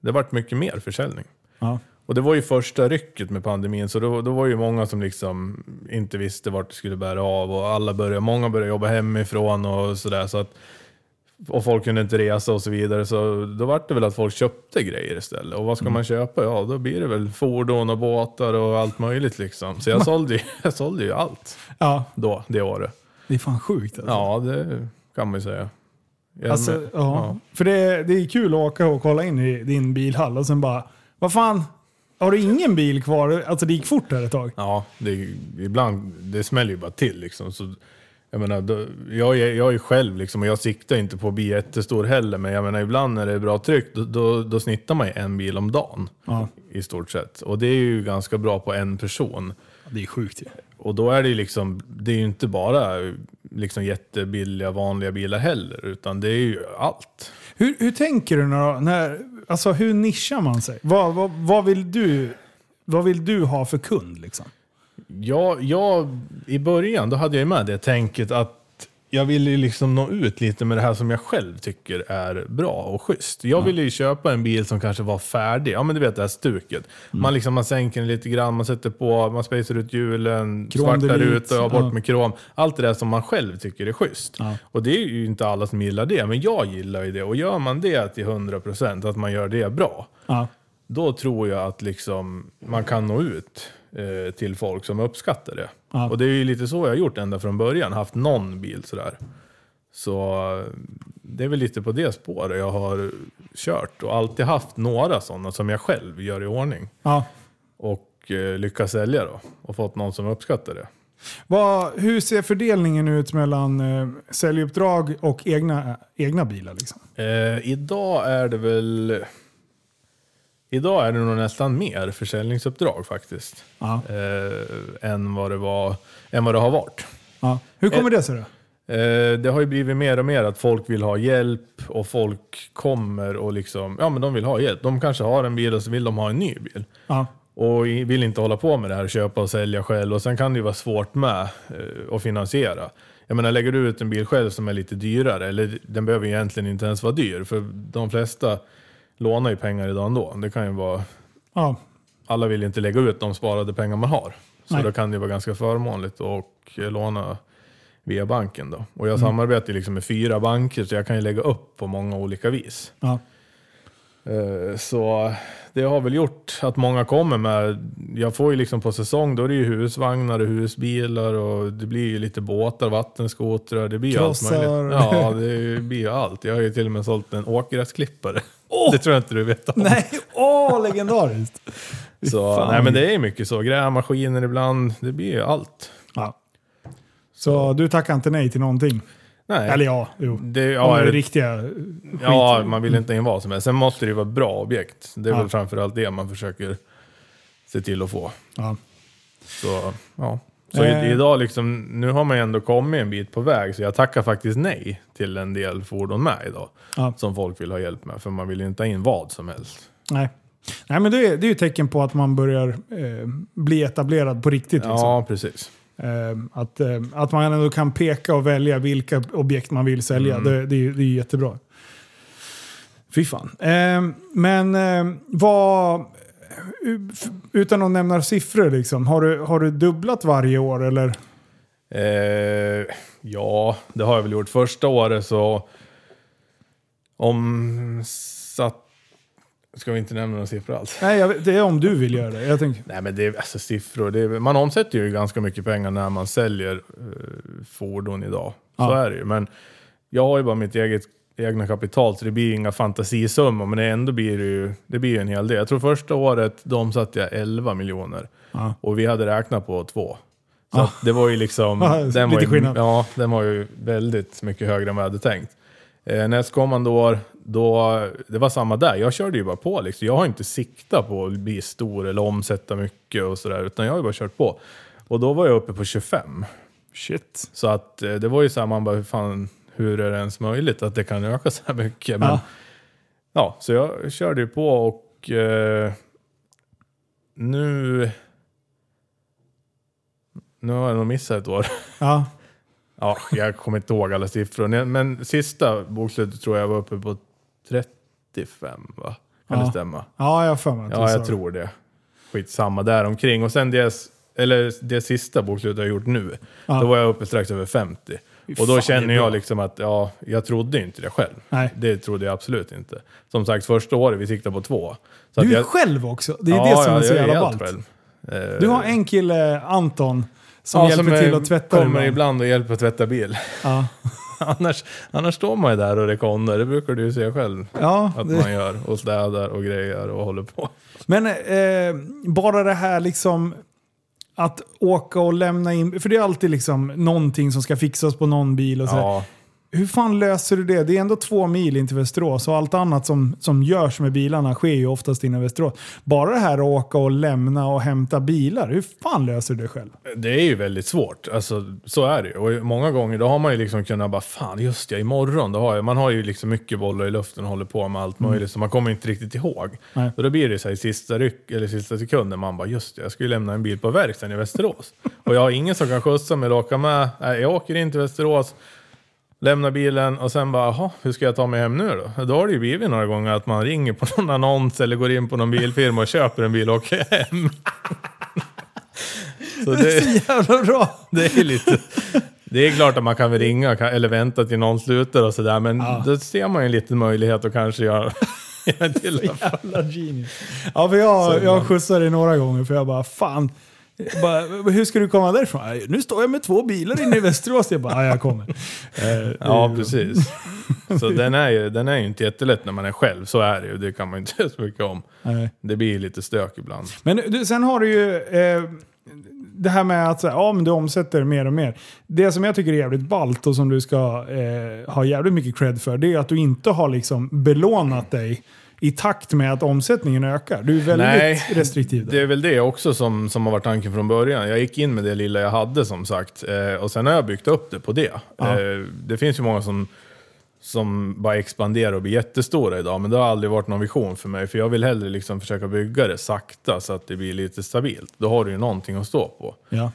S2: Det vart mycket mer försäljning.
S1: Ja.
S2: Och det var ju första rycket med pandemin, så då, då var ju många som liksom inte visste vart det skulle bära av och alla började, många började jobba hemifrån och sådär. Så att, och folk kunde inte resa och så vidare, så då var det väl att folk köpte grejer istället. Och vad ska man köpa? Ja, då blir det väl fordon och båtar och allt möjligt liksom. Så jag sålde, ju- [LAUGHS] jag sålde ju allt
S1: ja,
S2: då, det året.
S1: det är fan sjukt alltså.
S2: Ja, det kan man ju säga. Jag
S1: Alltså,
S2: med-
S1: ja. För det, det är kul att åka och kolla in i din bilhall och sen bara, vad fan, har du ingen bil kvar? Alltså det gick fort där ett tag.
S2: Ja, det, ibland, det smäller ju bara till liksom. Så, jag menar, då, jag, är, jag är själv liksom, och jag siktar inte på att bli jättestor heller, men jag menar ibland när det är bra tryck, då, då, då snittar man ju en bil om dagen.
S1: Ja.
S2: I stort sett. Och det är ju ganska bra på en person.
S1: Det är sjukt ju.
S2: Och då är det ju liksom, det är ju inte bara liksom jättebilliga vanliga bilar heller, utan det är ju allt.
S1: Hur, hur tänker du när, när, alltså hur nischar man sig? Vad, vad, vad, vill du, vad vill du ha för kund liksom?
S2: Ja, jag, I början då hade jag med det tänket att jag vill ju liksom nå ut lite med det här som jag själv tycker är bra och schysst. Jag ville ju köpa en bil som kanske var färdig. Ja men du vet det här stuket. Man, liksom, man sänker den lite grann, man sätter på, man spacer ut hjulen, svartar ut och har bort
S1: ja.
S2: med krom. Allt det där som man själv tycker är schysst.
S1: Ja.
S2: Och det är ju inte alla som gillar det, men jag gillar ju det. Och gör man det till 100%, att man gör det bra,
S1: Ja.
S2: Då tror jag att liksom man kan nå ut eh, till folk som uppskattar det.
S1: Ja.
S2: Och det är ju lite så jag har gjort ända från början, haft någon bil sådär. Så eh, det är väl lite på det spåret jag har kört och alltid haft några sådana som jag själv gör i ordning.
S1: Ja.
S2: Och eh, lyckas sälja då, och fått någon som uppskattar det.
S1: Vad, hur ser fördelningen ut mellan eh, säljuppdrag och egna, egna bilar? Liksom?
S2: Eh, idag är det väl... Idag är det nog nästan mer försäljningsuppdrag faktiskt.
S1: Ja.
S2: Eh, än, vad det var, än vad det har varit.
S1: Ja. Hur kommer det sig då?
S2: Eh, det har ju blivit mer och mer att folk vill ha hjälp och folk kommer och liksom, ja men de vill ha hjälp. De kanske har en bil och så vill de ha en ny bil.
S1: Ja.
S2: Och vill inte hålla på med det här, köpa och sälja själv. Och sen kan det ju vara svårt med eh, att finansiera. Jag menar, lägger du ut en bil själv som är lite dyrare, eller den behöver egentligen inte ens vara dyr, för de flesta lånar ju pengar idag ändå. Det kan ju vara,
S1: Ja.
S2: alla vill inte lägga ut de sparade pengar man har. Så
S1: Nej.
S2: då kan det ju vara ganska förmånligt att eh, låna via banken då. Och jag samarbetar ju liksom med fyra banker, så jag kan ju lägga upp på många olika vis.
S1: Ja.
S2: Eh, Så det har väl gjort att många kommer med, jag får ju liksom på säsong, då är det ju husvagnar och husbilar och det blir ju lite båtar, vattenskotrar, det blir ju allt
S1: Krossar.
S2: möjligt. Ja, det blir ju allt. Jag har ju till och med sålt en åkgräsklippare. Det tror jag inte du vet om.
S1: Nej, åh legendariskt! [LAUGHS]
S2: Så,
S1: fan.
S2: nej men det är mycket så. Grävmaskiner ibland, det blir ju allt.
S1: Ja. Så du tackar inte nej till någonting?
S2: Nej.
S1: Eller ja, jo.
S2: det, ja,
S1: är
S2: det,
S1: riktiga
S2: ja,
S1: skit.
S2: man vill inte in vad som helst. Sen måste det ju vara bra objekt. Det är
S1: Ja.
S2: väl framförallt det man försöker se till att få.
S1: Ja.
S2: Så, ja. Så
S1: Eh.
S2: idag liksom, nu har man ju ändå kommit en bit på väg, så jag tackar faktiskt nej till en del fordon med idag.
S1: Ja.
S2: Som folk vill ha hjälp med, för man vill ju inte ha in vad som helst.
S1: Nej. Nej, men det är, det är ju tecken på att man börjar eh, bli etablerad på riktigt. Liksom.
S2: Ja, precis.
S1: Eh, att, eh, att man ändå kan peka och välja vilka objekt man vill sälja.
S2: Mm.
S1: Det, det, det är jättebra. Fy fan. Eh, men eh, vad... Utan att nämna siffror, liksom, har, du, har du dubblat varje år? Eller?
S2: Eh, ja, det har jag väl gjort. Första året så omsatt... Ska vi inte nämna några siffror alls?
S1: Nej, jag, det är om du vill göra det. Jag tänker,
S2: Nej men det är alltså siffror. Det är, man omsätter ju ganska mycket pengar när man säljer eh, fordon idag. Så
S1: Ja.
S2: är det ju. Men jag har ju bara mitt eget egna kapital så det blir inga fantasisummor. Men det ändå blir det ju det blir en hel del. Jag tror första året då omsatte jag 11 miljoner.
S1: Ja.
S2: Och vi hade räknat på två. Så
S1: Ja.
S2: det var ju liksom... [LAUGHS]
S1: Ja,
S2: den var ju,
S1: skillnad.
S2: Ja, den var ju väldigt mycket högre än vad jag hade tänkt. Eh, nästkommande år, då, det var samma där. Jag körde ju bara på. Liksom. Jag har inte siktat på att bli stor eller omsätta mycket och sådär. Utan jag har ju bara kört på. Och då var jag uppe på 25.
S1: shit.
S2: Så att eh, det var ju så här, man bara, hur fan, hur är det ens möjligt att det kan öka så här mycket? Men,
S1: Ja.
S2: ja. så jag körde ju på och eh, nu... Nu har jag nog missat ett år.
S1: Ja.
S2: Ja, jag kommer inte ihåg alla siffror. Men sista bokslutet tror jag var uppe på 35 va? Kan
S1: Ja.
S2: det stämma?
S1: ja, jag har för mig
S2: Ja, jag tror det. Skitsamma där omkring. Och sen det, eller det sista bokslutet jag gjort nu,
S1: Ja.
S2: då var jag uppe strax över 50.
S1: Fy
S2: Och då känner jag liksom att, ja, jag trodde inte det själv.
S1: Nej.
S2: Det trodde jag absolut inte. Som sagt, första året vi siktade på två. Så
S1: Du är
S2: jag,
S1: själv också. Det är
S2: ja,
S1: det som är så jävla ballt.
S2: Eh,
S1: Du har en kille, Anton, som
S2: ja,
S1: hjälper
S2: som
S1: till att tvätta
S2: kommer
S1: ibland.
S2: ibland och hjälper att tvätta bil.
S1: Ja, [LAUGHS]
S2: annars, annars står man ju där och rekonder, det brukar du ju se själv.
S1: ja
S2: Att
S1: det,
S2: man gör och städar och grejer och håller på.
S1: men eh, bara det här liksom att åka och lämna in, för det är alltid liksom någonting som ska fixas på någon bil och så.
S2: Ja,
S1: Hur fan löser du det? Det är ändå två mil in till Västerås och allt annat som, som görs med bilarna sker ju oftast innan Västerås. Bara det här att åka och lämna och hämta bilar, hur fan löser du det själv?
S2: det är ju väldigt svårt. Alltså, så är det ju. Och många gånger då har man ju liksom kunnat bara, fan just ja, imorgon. Då har jag, man har ju liksom mycket bollar i luften och håller på med allt möjligt. Så man kommer inte riktigt ihåg.
S1: Nej.
S2: Och då blir det så här i sista, ryck, eller sista sekunden, man bara, just det, jag ska ju lämna en bil på verkstaden i Västerås. och jag har ingen som kan skjutsa mig eller åka med. Nej, jag åker in till Västerås. Lämnar bilen och sen bara, jaha, hur ska jag ta mig hem nu då? Då har det ju blivit några gånger att man ringer på någon annons eller går in på någon bilfirma och köper en bil och åker hem. [LAUGHS] Så
S1: Det är
S2: det,
S1: så jävla bra! [LAUGHS]
S2: det är lite... Det är klart att man kan väl ringa eller vänta till någon slutar och sådär, men
S1: Ja.
S2: då ser man ju en liten möjlighet att kanske göra, [LAUGHS] en till.
S1: Jävla genius. Ja, för jag, jag skjutsade dig några gånger för jag bara fan. Bara, hur ska du komma därifrån? "Nej, Nu står jag med två bilar inne i Västerås. Jag bara, ja, jag kommer. Eh, [LAUGHS]
S2: Ja, precis. Så den är, ju, den är ju inte jättelätt när man är själv, så är det ju. Det kan man ju inte säga [LAUGHS] så mycket om.
S1: Nej.
S2: Det blir lite stök ibland.
S1: Men du, sen har du ju eh, det här med att ja, men du omsätter mer och mer. Det som jag tycker är jävligt ballt och som du ska eh, ha jävligt mycket cred för, det är att du inte har liksom belånat dig i takt med att omsättningen ökar. Du är väldigt
S2: Nej,
S1: restriktiv. där.
S2: Det är väl det också som, som har varit tanken från början. Jag gick in med det lilla jag hade som sagt. Eh, och sen har jag byggt upp det på det.
S1: Ja.
S2: Eh, det finns ju många som, som bara expanderar och blir jättestora idag. Men det har aldrig varit någon vision för mig. För jag vill hellre liksom försöka bygga det sakta så att det blir lite stabilt. Då har du ju någonting att stå på.
S1: Ja.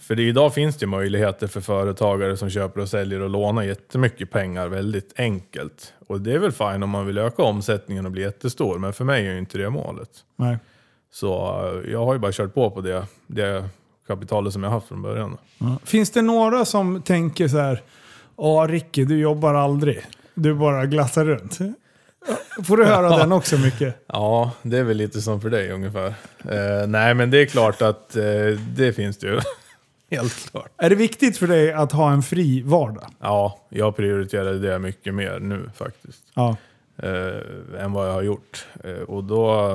S2: För idag finns det ju möjligheter för företagare som köper och säljer och lånar jättemycket pengar väldigt enkelt. Och det är väl fine om man vill öka omsättningen och bli jättestor, men för mig är ju inte det målet.
S1: Nej.
S2: Så eh, jag har ju bara kört på på det, det kapitalet som jag haft från början.
S1: Ja. Finns det några som tänker så här, ja Ricky, du jobbar aldrig. Du bara glassar runt. Får du höra [LAUGHS] den också mycket?
S2: Ja, det är väl lite som för dig ungefär. Eh, nej, men det är klart att eh, det finns det ju. Helt klart.
S1: Är det viktigt för dig att ha en fri vardag?
S2: Ja, jag prioriterar det mycket mer nu faktiskt.
S1: Ja.
S2: eh, än vad jag har gjort. Eh, och då...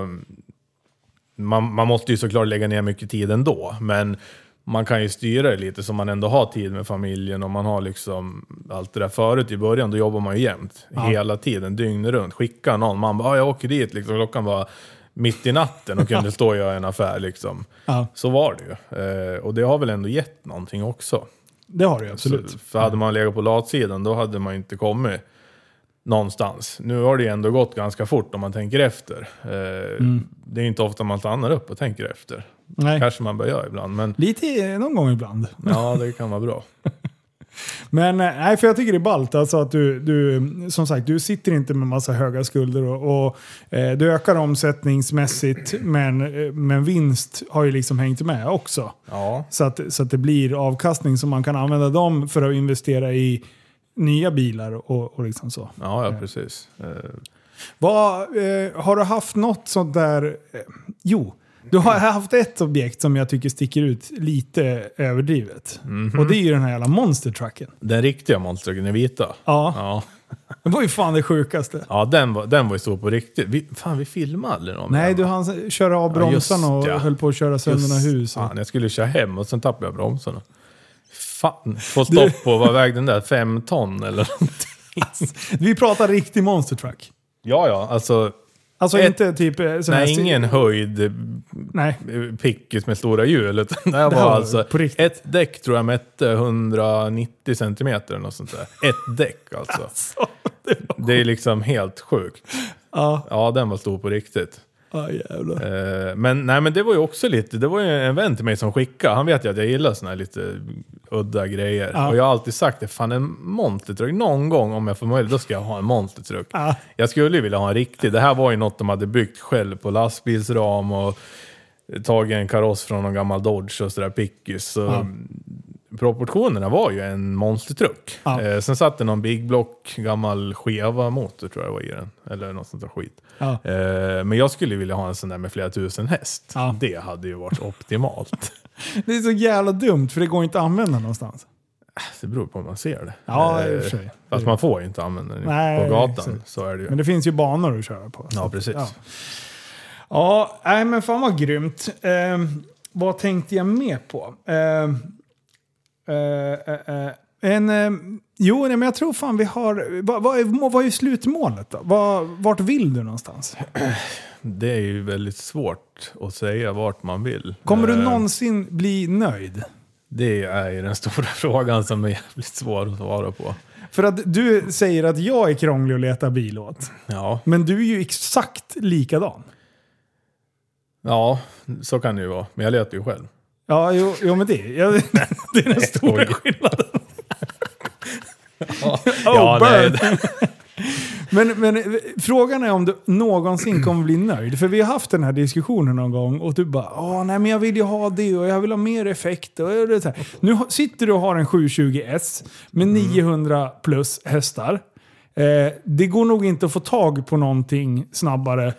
S2: Man, man måste ju såklart lägga ner mycket tid ändå, men man kan ju styra det lite så man ändå har tid med familjen och man har liksom allt det där förut i början, då jobbar man ju jämt. Hela tiden, dygnet runt. Skicka någon, man bara "Ah, jag åker dit liksom, klockan var mitt i natten och kunde [LAUGHS] stå och göra en affär liksom.
S1: ja,
S2: Så var det ju. Eh, och det har väl ändå gett någonting också.
S1: det har ju absolut.
S2: Så, för hade man legat på latsidan då hade man inte kommit någonstans. Nu har det ju ändå gått ganska fort om man tänker efter. Eh, Det är inte ofta man stannar upp och tänker efter.
S1: Nej.
S2: Kanske man bör göra ibland, men
S1: Lite eh, någon gång ibland.
S2: ja, det kan vara bra. [LAUGHS]
S1: Men eh, nej, för jag tycker det är ballt alltså att du, du, som sagt, du sitter inte med massa höga skulder och, och eh, du ökar omsättningsmässigt men, eh, men vinst har ju liksom hängt med också.
S2: Ja,
S1: Så att, så att det blir avkastning så man kan använda dem för att investera i nya bilar och, och liksom så.
S2: ja, ja precis. Eh,
S1: Vad, eh, har du haft något sånt där... Eh, jo, du har haft ett objekt som jag tycker sticker ut lite överdrivet. Och det är ju den här jävla monstertrucken.
S2: Den riktiga monstern, den vita.
S1: Ja,
S2: Ja,
S1: det var ju fan det sjukaste.
S2: ja den, var, den var ju stor på riktigt. Vi, fan, vi filmade aldrig någon.
S1: Nej, du
S2: den.
S1: hann köra av
S2: Ja, just
S1: bromsarna och
S2: ja.
S1: höll på att köra sönder några hus.
S2: Fan, jag skulle köra hem och sen tappade jag bromsarna. Fan, få stopp på, vad vägde den där? Fem ton eller någonting? [LAUGHS]
S1: Vi pratar riktig monstertruck.
S2: Ja, ja, alltså.
S1: Alltså
S2: Ett-
S1: inte typ... eh,
S2: Nej, ingen höjd
S1: Nej.
S2: eh, pickis med stora hjul. Utan det här
S1: Det
S2: var
S1: var
S2: alltså ett däck tror jag mätte 190 centimeter eller något sånt där. Ett [LAUGHS] däck alltså.
S1: Så, det
S2: Det är liksom helt sjukt.
S1: ja,
S2: Ja, den var stor på riktigt.
S1: Ja, jävlar.
S2: Eh, Men, nej, men det var ju också lite, det var ju en vän till mig som skickade. Han vet ju att jag gillar såna här lite udda grejer.
S1: Ja.
S2: Och jag har alltid sagt det, fan en monstertruck, någon gång om jag får möjlighet, då ska jag ha en monstertruck.
S1: Ja.
S2: Jag skulle ju vilja ha en riktig. Det här var ju något de hade byggt själv på lastbilsram och tagit en kaross från någon gammal Dodge och sådär pickis. Så
S1: Ja.
S2: Proportionerna var ju en monstertruck.
S1: Ja.
S2: Eh, sen satt det någon Big Block gammal skeva motor tror jag var i den. Eller något sånt där skit.
S1: Ja.
S2: Eh, men jag skulle vilja ha en sån där med flera tusen häst.
S1: Ja.
S2: Det hade ju varit optimalt. [LAUGHS]
S1: Det är så jävla dumt för det går inte att använda någonstans.
S2: det beror på hur man ser det.
S1: Ja, i
S2: Eh,
S1: och för sig.
S2: Fast man får ju inte använda den
S1: Nej,
S2: på gatan. Så är det ju.
S1: Men det finns ju banor att köra på.
S2: Ja, precis.
S1: Ja, ja nej, men fan vad grymt. Eh, vad tänkte jag med på? Eh, eh, eh, eh, en, eh, jo, nej, men jag tror fan vi har... Vad, vad, är, vad är slutmålet då? Vad, vart vill du någonstans? [CLEARS THROAT]
S2: Det är ju väldigt svårt att säga vart man vill.
S1: Kommer du
S2: Eh,
S1: någonsin bli nöjd?
S2: Det är ju den stora [LAUGHS] frågan som är jävligt svår att svara på.
S1: För att du säger att jag är krånglig att leta bil åt.
S2: Ja,
S1: Men du är ju exakt likadan.
S2: ja så kan det ju vara. Men jag letar ju själv.
S1: Ja, jo, jo men det, ja, [LAUGHS] det är den [LAUGHS] stora skillnaden.
S2: ja,
S1: Oh, burn. Men, men frågan är om du någonsin kommer bli nöjd. För vi har haft den här diskussionen någon gång och du bara Åh, nej men jag vill ju ha det och jag vill ha mer effekt. Och det så här. Nu sitter du och har en 720S med 900 plus hästar. Eh, det går nog inte att få tag på någonting snabbare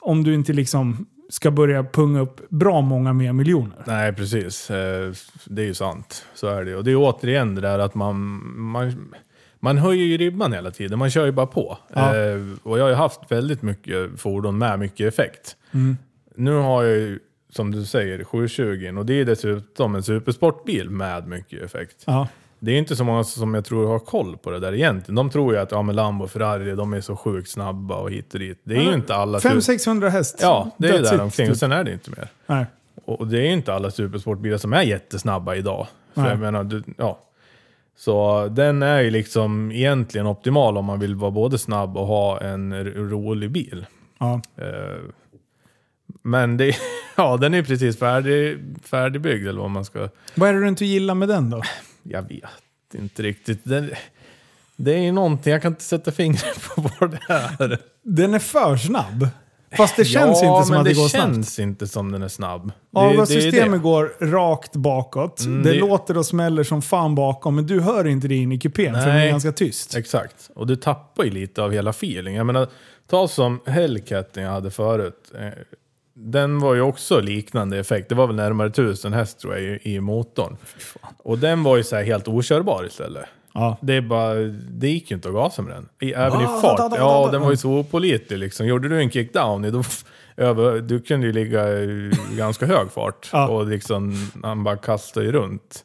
S1: om du inte liksom ska börja punga upp bra många mer miljoner.
S2: Nej, precis. Eh, Det är ju sant. Så är det ju. Och det är återigen det där att man, man, man höjer ju ribban hela tiden. Man kör ju bara på.
S1: Ja.
S2: Eh, Och jag har ju haft väldigt mycket fordon med mycket effekt.
S1: Mm.
S2: Nu har jag ju, som du säger, 720 och det är dessutom en supersportbil med mycket effekt.
S1: Ja.
S2: Det är inte så många som jag tror har koll på det där egentligen. De tror ju att ja, men Lambo och Ferrari, de är så sjukt snabba och hit och dit. Det är ju inte alla... super-
S1: 500-600 häst.
S2: Ja, det är
S1: That's
S2: där omkring.
S1: typ.
S2: Och sen är det inte mer.
S1: Nej.
S2: Och det är ju inte alla supersportbilar som är jättesnabba idag. För
S1: Nej.
S2: jag menar, du, ja. Så den är ju liksom egentligen optimal om man vill vara både snabb och ha en rolig bil.
S1: Ja.
S2: Eh, Men det, [LAUGHS] ja, den är precis färdig, färdigbyggd eller vad man ska...
S1: Vad är det du inte gillar med den då?
S2: Jag vet inte riktigt. Den, det är ju någonting, jag kan inte sätta fingret på [LAUGHS] vad det är.
S1: Den är för snabb. Fast det känns inte som
S2: men
S1: att det,
S2: det
S1: går snabbt.
S2: känns inte som den är snabb. Det- det
S1: Avgassystemet
S2: det.
S1: går rakt bakåt.
S2: Mm,
S1: det,
S2: det-
S1: låter och smäller som fan bakom, men du hör inte det in i kupén för den är ganska tyst.
S2: Exakt. Och du tappar ju lite av hela feeling. Jag menar, ta som Hellcaten jag hade förut. Den var ju också liknande effekt. Det var väl närmare 1000 häst tror jag i, i motorn. Och den var ju så här helt okörbar istället.
S1: Ja.
S2: Det, är bara, det gick ju inte att gasa med den. I, även
S1: Ah,
S2: i fart.
S1: da, da,
S2: Ja,
S1: da.
S2: den var ju så opålitlig liksom. Gjorde du en kickdown, då, över, du kunde ju ligga i ganska hög fart.
S1: Ja.
S2: Och liksom, han bara kastade ju runt.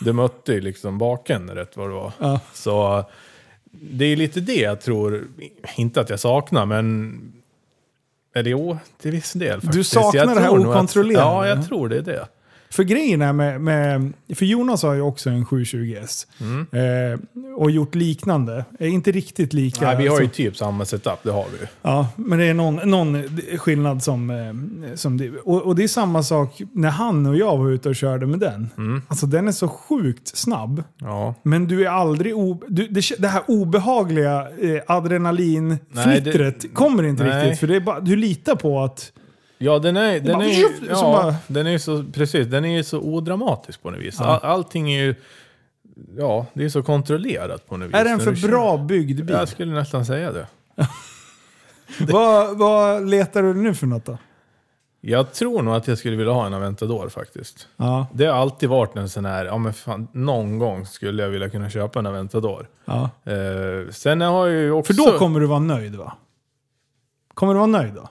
S2: Du mötte ju liksom baken rätt vad det var.
S1: Ja.
S2: Så det är lite det jag tror, inte att jag saknar, men eller jo, till viss del faktiskt.
S1: saknar
S2: Jag
S1: det här okontrollerade.
S2: Ja, jag tror det är det.
S1: För grejen är med, med... För Jonas har ju också en 720S.
S2: Mm.
S1: Eh, och gjort liknande. Eh, inte riktigt lika.
S2: Nej, vi har ju
S1: som-
S2: typ samma setup, det har vi ju.
S1: Ja, men det är någon, någon skillnad som... eh, som det, och, och det är samma sak när han och jag var ute och körde med den.
S2: Mm.
S1: Alltså den är så sjukt snabb.
S2: Ja.
S1: Men du är aldrig... O, du, det, det här obehagliga eh, adrenalinfnittret kommer inte
S2: nej.
S1: riktigt. För det är bara, du litar på att...
S2: Ja, den är, den
S1: bara,
S2: är,
S1: tjuff,
S2: ja,
S1: så bara-
S2: den är så, precis, den är ju så odramatisk på något vis.
S1: Ja.
S2: All, allting är ju, ja, det är så kontrollerat på något vis.
S1: Är den för bra byggd bil?
S2: Jag skulle nästan säga det. [LAUGHS]
S1: Vad, vad letar du nu för något då?
S2: Jag tror nog att jag skulle vilja ha en Aventador faktiskt.
S1: Ja,
S2: Det har alltid varit en sån här, ja men fan, någon gång skulle jag vilja kunna köpa en Aventador.
S1: ja.
S2: Eh, sen har jag ju också...
S1: För då kommer du vara nöjd va? Kommer du vara nöjd då?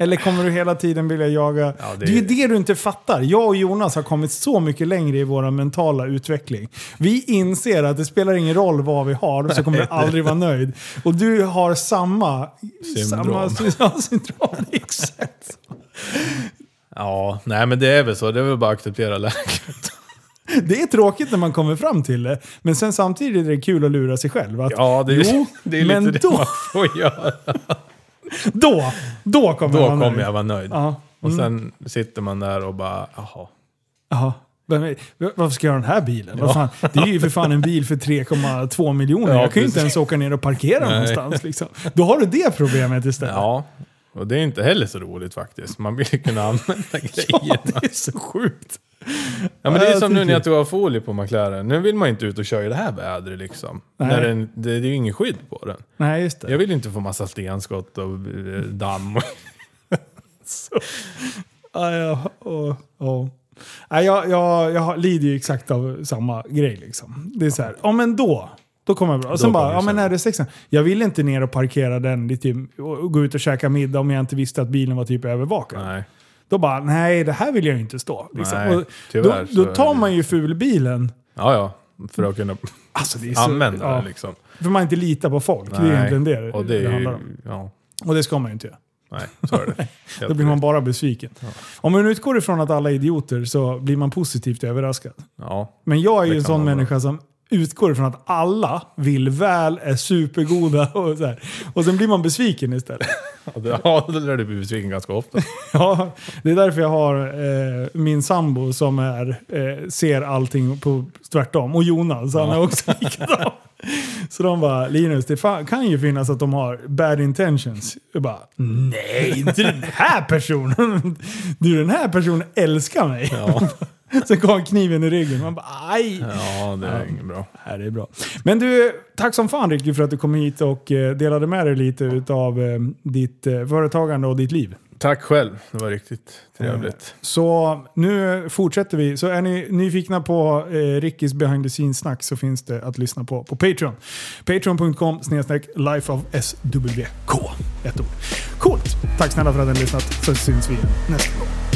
S1: Eller kommer du hela tiden vilja jaga...
S2: Ja,
S1: det...
S2: det-
S1: är ju det du inte fattar. Jag och Jonas har kommit så mycket längre i vår mentala utveckling. Vi inser att det spelar ingen roll vad vi har, så kommer du aldrig vara nöjd. Och du har samma...
S2: Syndrom.
S1: Samma syndrom. [LAUGHS] Exakt.
S2: Ja, nej men det är väl så. Det är väl bara att acceptera läget.
S1: Det är tråkigt när man kommer fram till det, men sen samtidigt är det kul att lura sig själv. Att,
S2: Ja, det är,
S1: jo, [LAUGHS]
S2: det är
S1: men
S2: lite
S1: då,
S2: det man får göra. [LAUGHS]
S1: då, då kommer
S2: Då
S1: jag vara
S2: kommer
S1: nöjd.
S2: jag vara nöjd.
S1: Ja.
S2: Och sen sitter man där och bara, jaha.
S1: Jaha. Men, Varför ska jag ha den här bilen? Vad fan? Det är ju för fan en bil för 3,2 miljoner.
S2: Ja,
S1: jag kan ju inte ens åka ner och parkera
S2: Nej.
S1: någonstans. Liksom. Då har du det problemet istället.
S2: Ja, och det är inte heller så roligt faktiskt. Man vill ju kunna använda [LAUGHS]
S1: Ja,
S2: grejerna.
S1: det är så sjukt.
S2: Ja, men det är som nu när jag tog av folie på McLaren. Nu vill man inte ut och köra i det här vädret liksom.
S1: Nej.
S2: När den, det, det är ju ingen skydd på den.
S1: Nej, just det.
S2: Jag vill inte få massa stenskott och eh, damm. [LAUGHS]
S1: Ja, ja, och, och. Nej, jag, jag, jag lider ju exakt av samma grej. Liksom. Det är så här, ja men då. Då kommer jag bra. Och sen bara, ja men är det sexan? Jag vill inte ner och parkera den lite, och gå ut och käka middag om jag inte visste att bilen var typ övervakad.
S2: Nej.
S1: Då bara, nej det här vill jag inte stå. Liksom.
S2: Nej, tyvärr
S1: då, då tar man ju fulbilen.
S2: Ja, ja. För att kunna
S1: Alltså, det är så,
S2: använda
S1: ja,
S2: den liksom.
S1: För man inte litar på folk. det är
S2: Nej,
S1: egentligen det
S2: Och det är
S1: det handlar om.
S2: ja.
S1: Och det ska man ju inte göra.
S2: Nej, så är det. [LAUGHS]
S1: Då blir man bara besviken. Om man utgår ifrån att alla är idioter så blir man positivt överraskad.
S2: Ja.
S1: Men jag är ju en sån människa som utgår ifrån att alla vill väl, är supergoda och så här. Och sen blir man besviken istället. [LAUGHS]
S2: Ja, då lär du bli besviken ganska ofta. [LAUGHS]
S1: Ja, det är därför jag har eh, min sambo som är, eh, ser allting på tvärtom. Och Jonas, han är också [LAUGHS] likadan. Så de bara, Linus, det kan ju finnas att de har bad intentions. Jag bara, nej, inte den här personen. Du, den här personen älskar mig.
S2: Ja, [LAUGHS]
S1: Sen kom kniven i ryggen. Man bara, aj.
S2: ja det är inget bra.
S1: Nej, det är bra. Men du, tack som fan Ricky för att du kom hit och eh, delade med dig lite av ditt eh, företagande och ditt liv.
S2: Tack själv, det var riktigt trevligt.
S1: Så nu fortsätter vi. Så är ni nyfikna på eh, Rickys behind the scenes snack så finns det att lyssna på på Patreon. Patreon.com snedstreck life of SWK. Ett ord. Coolt. Tack snälla för att ni har lyssnat så syns vi igen nästa gång.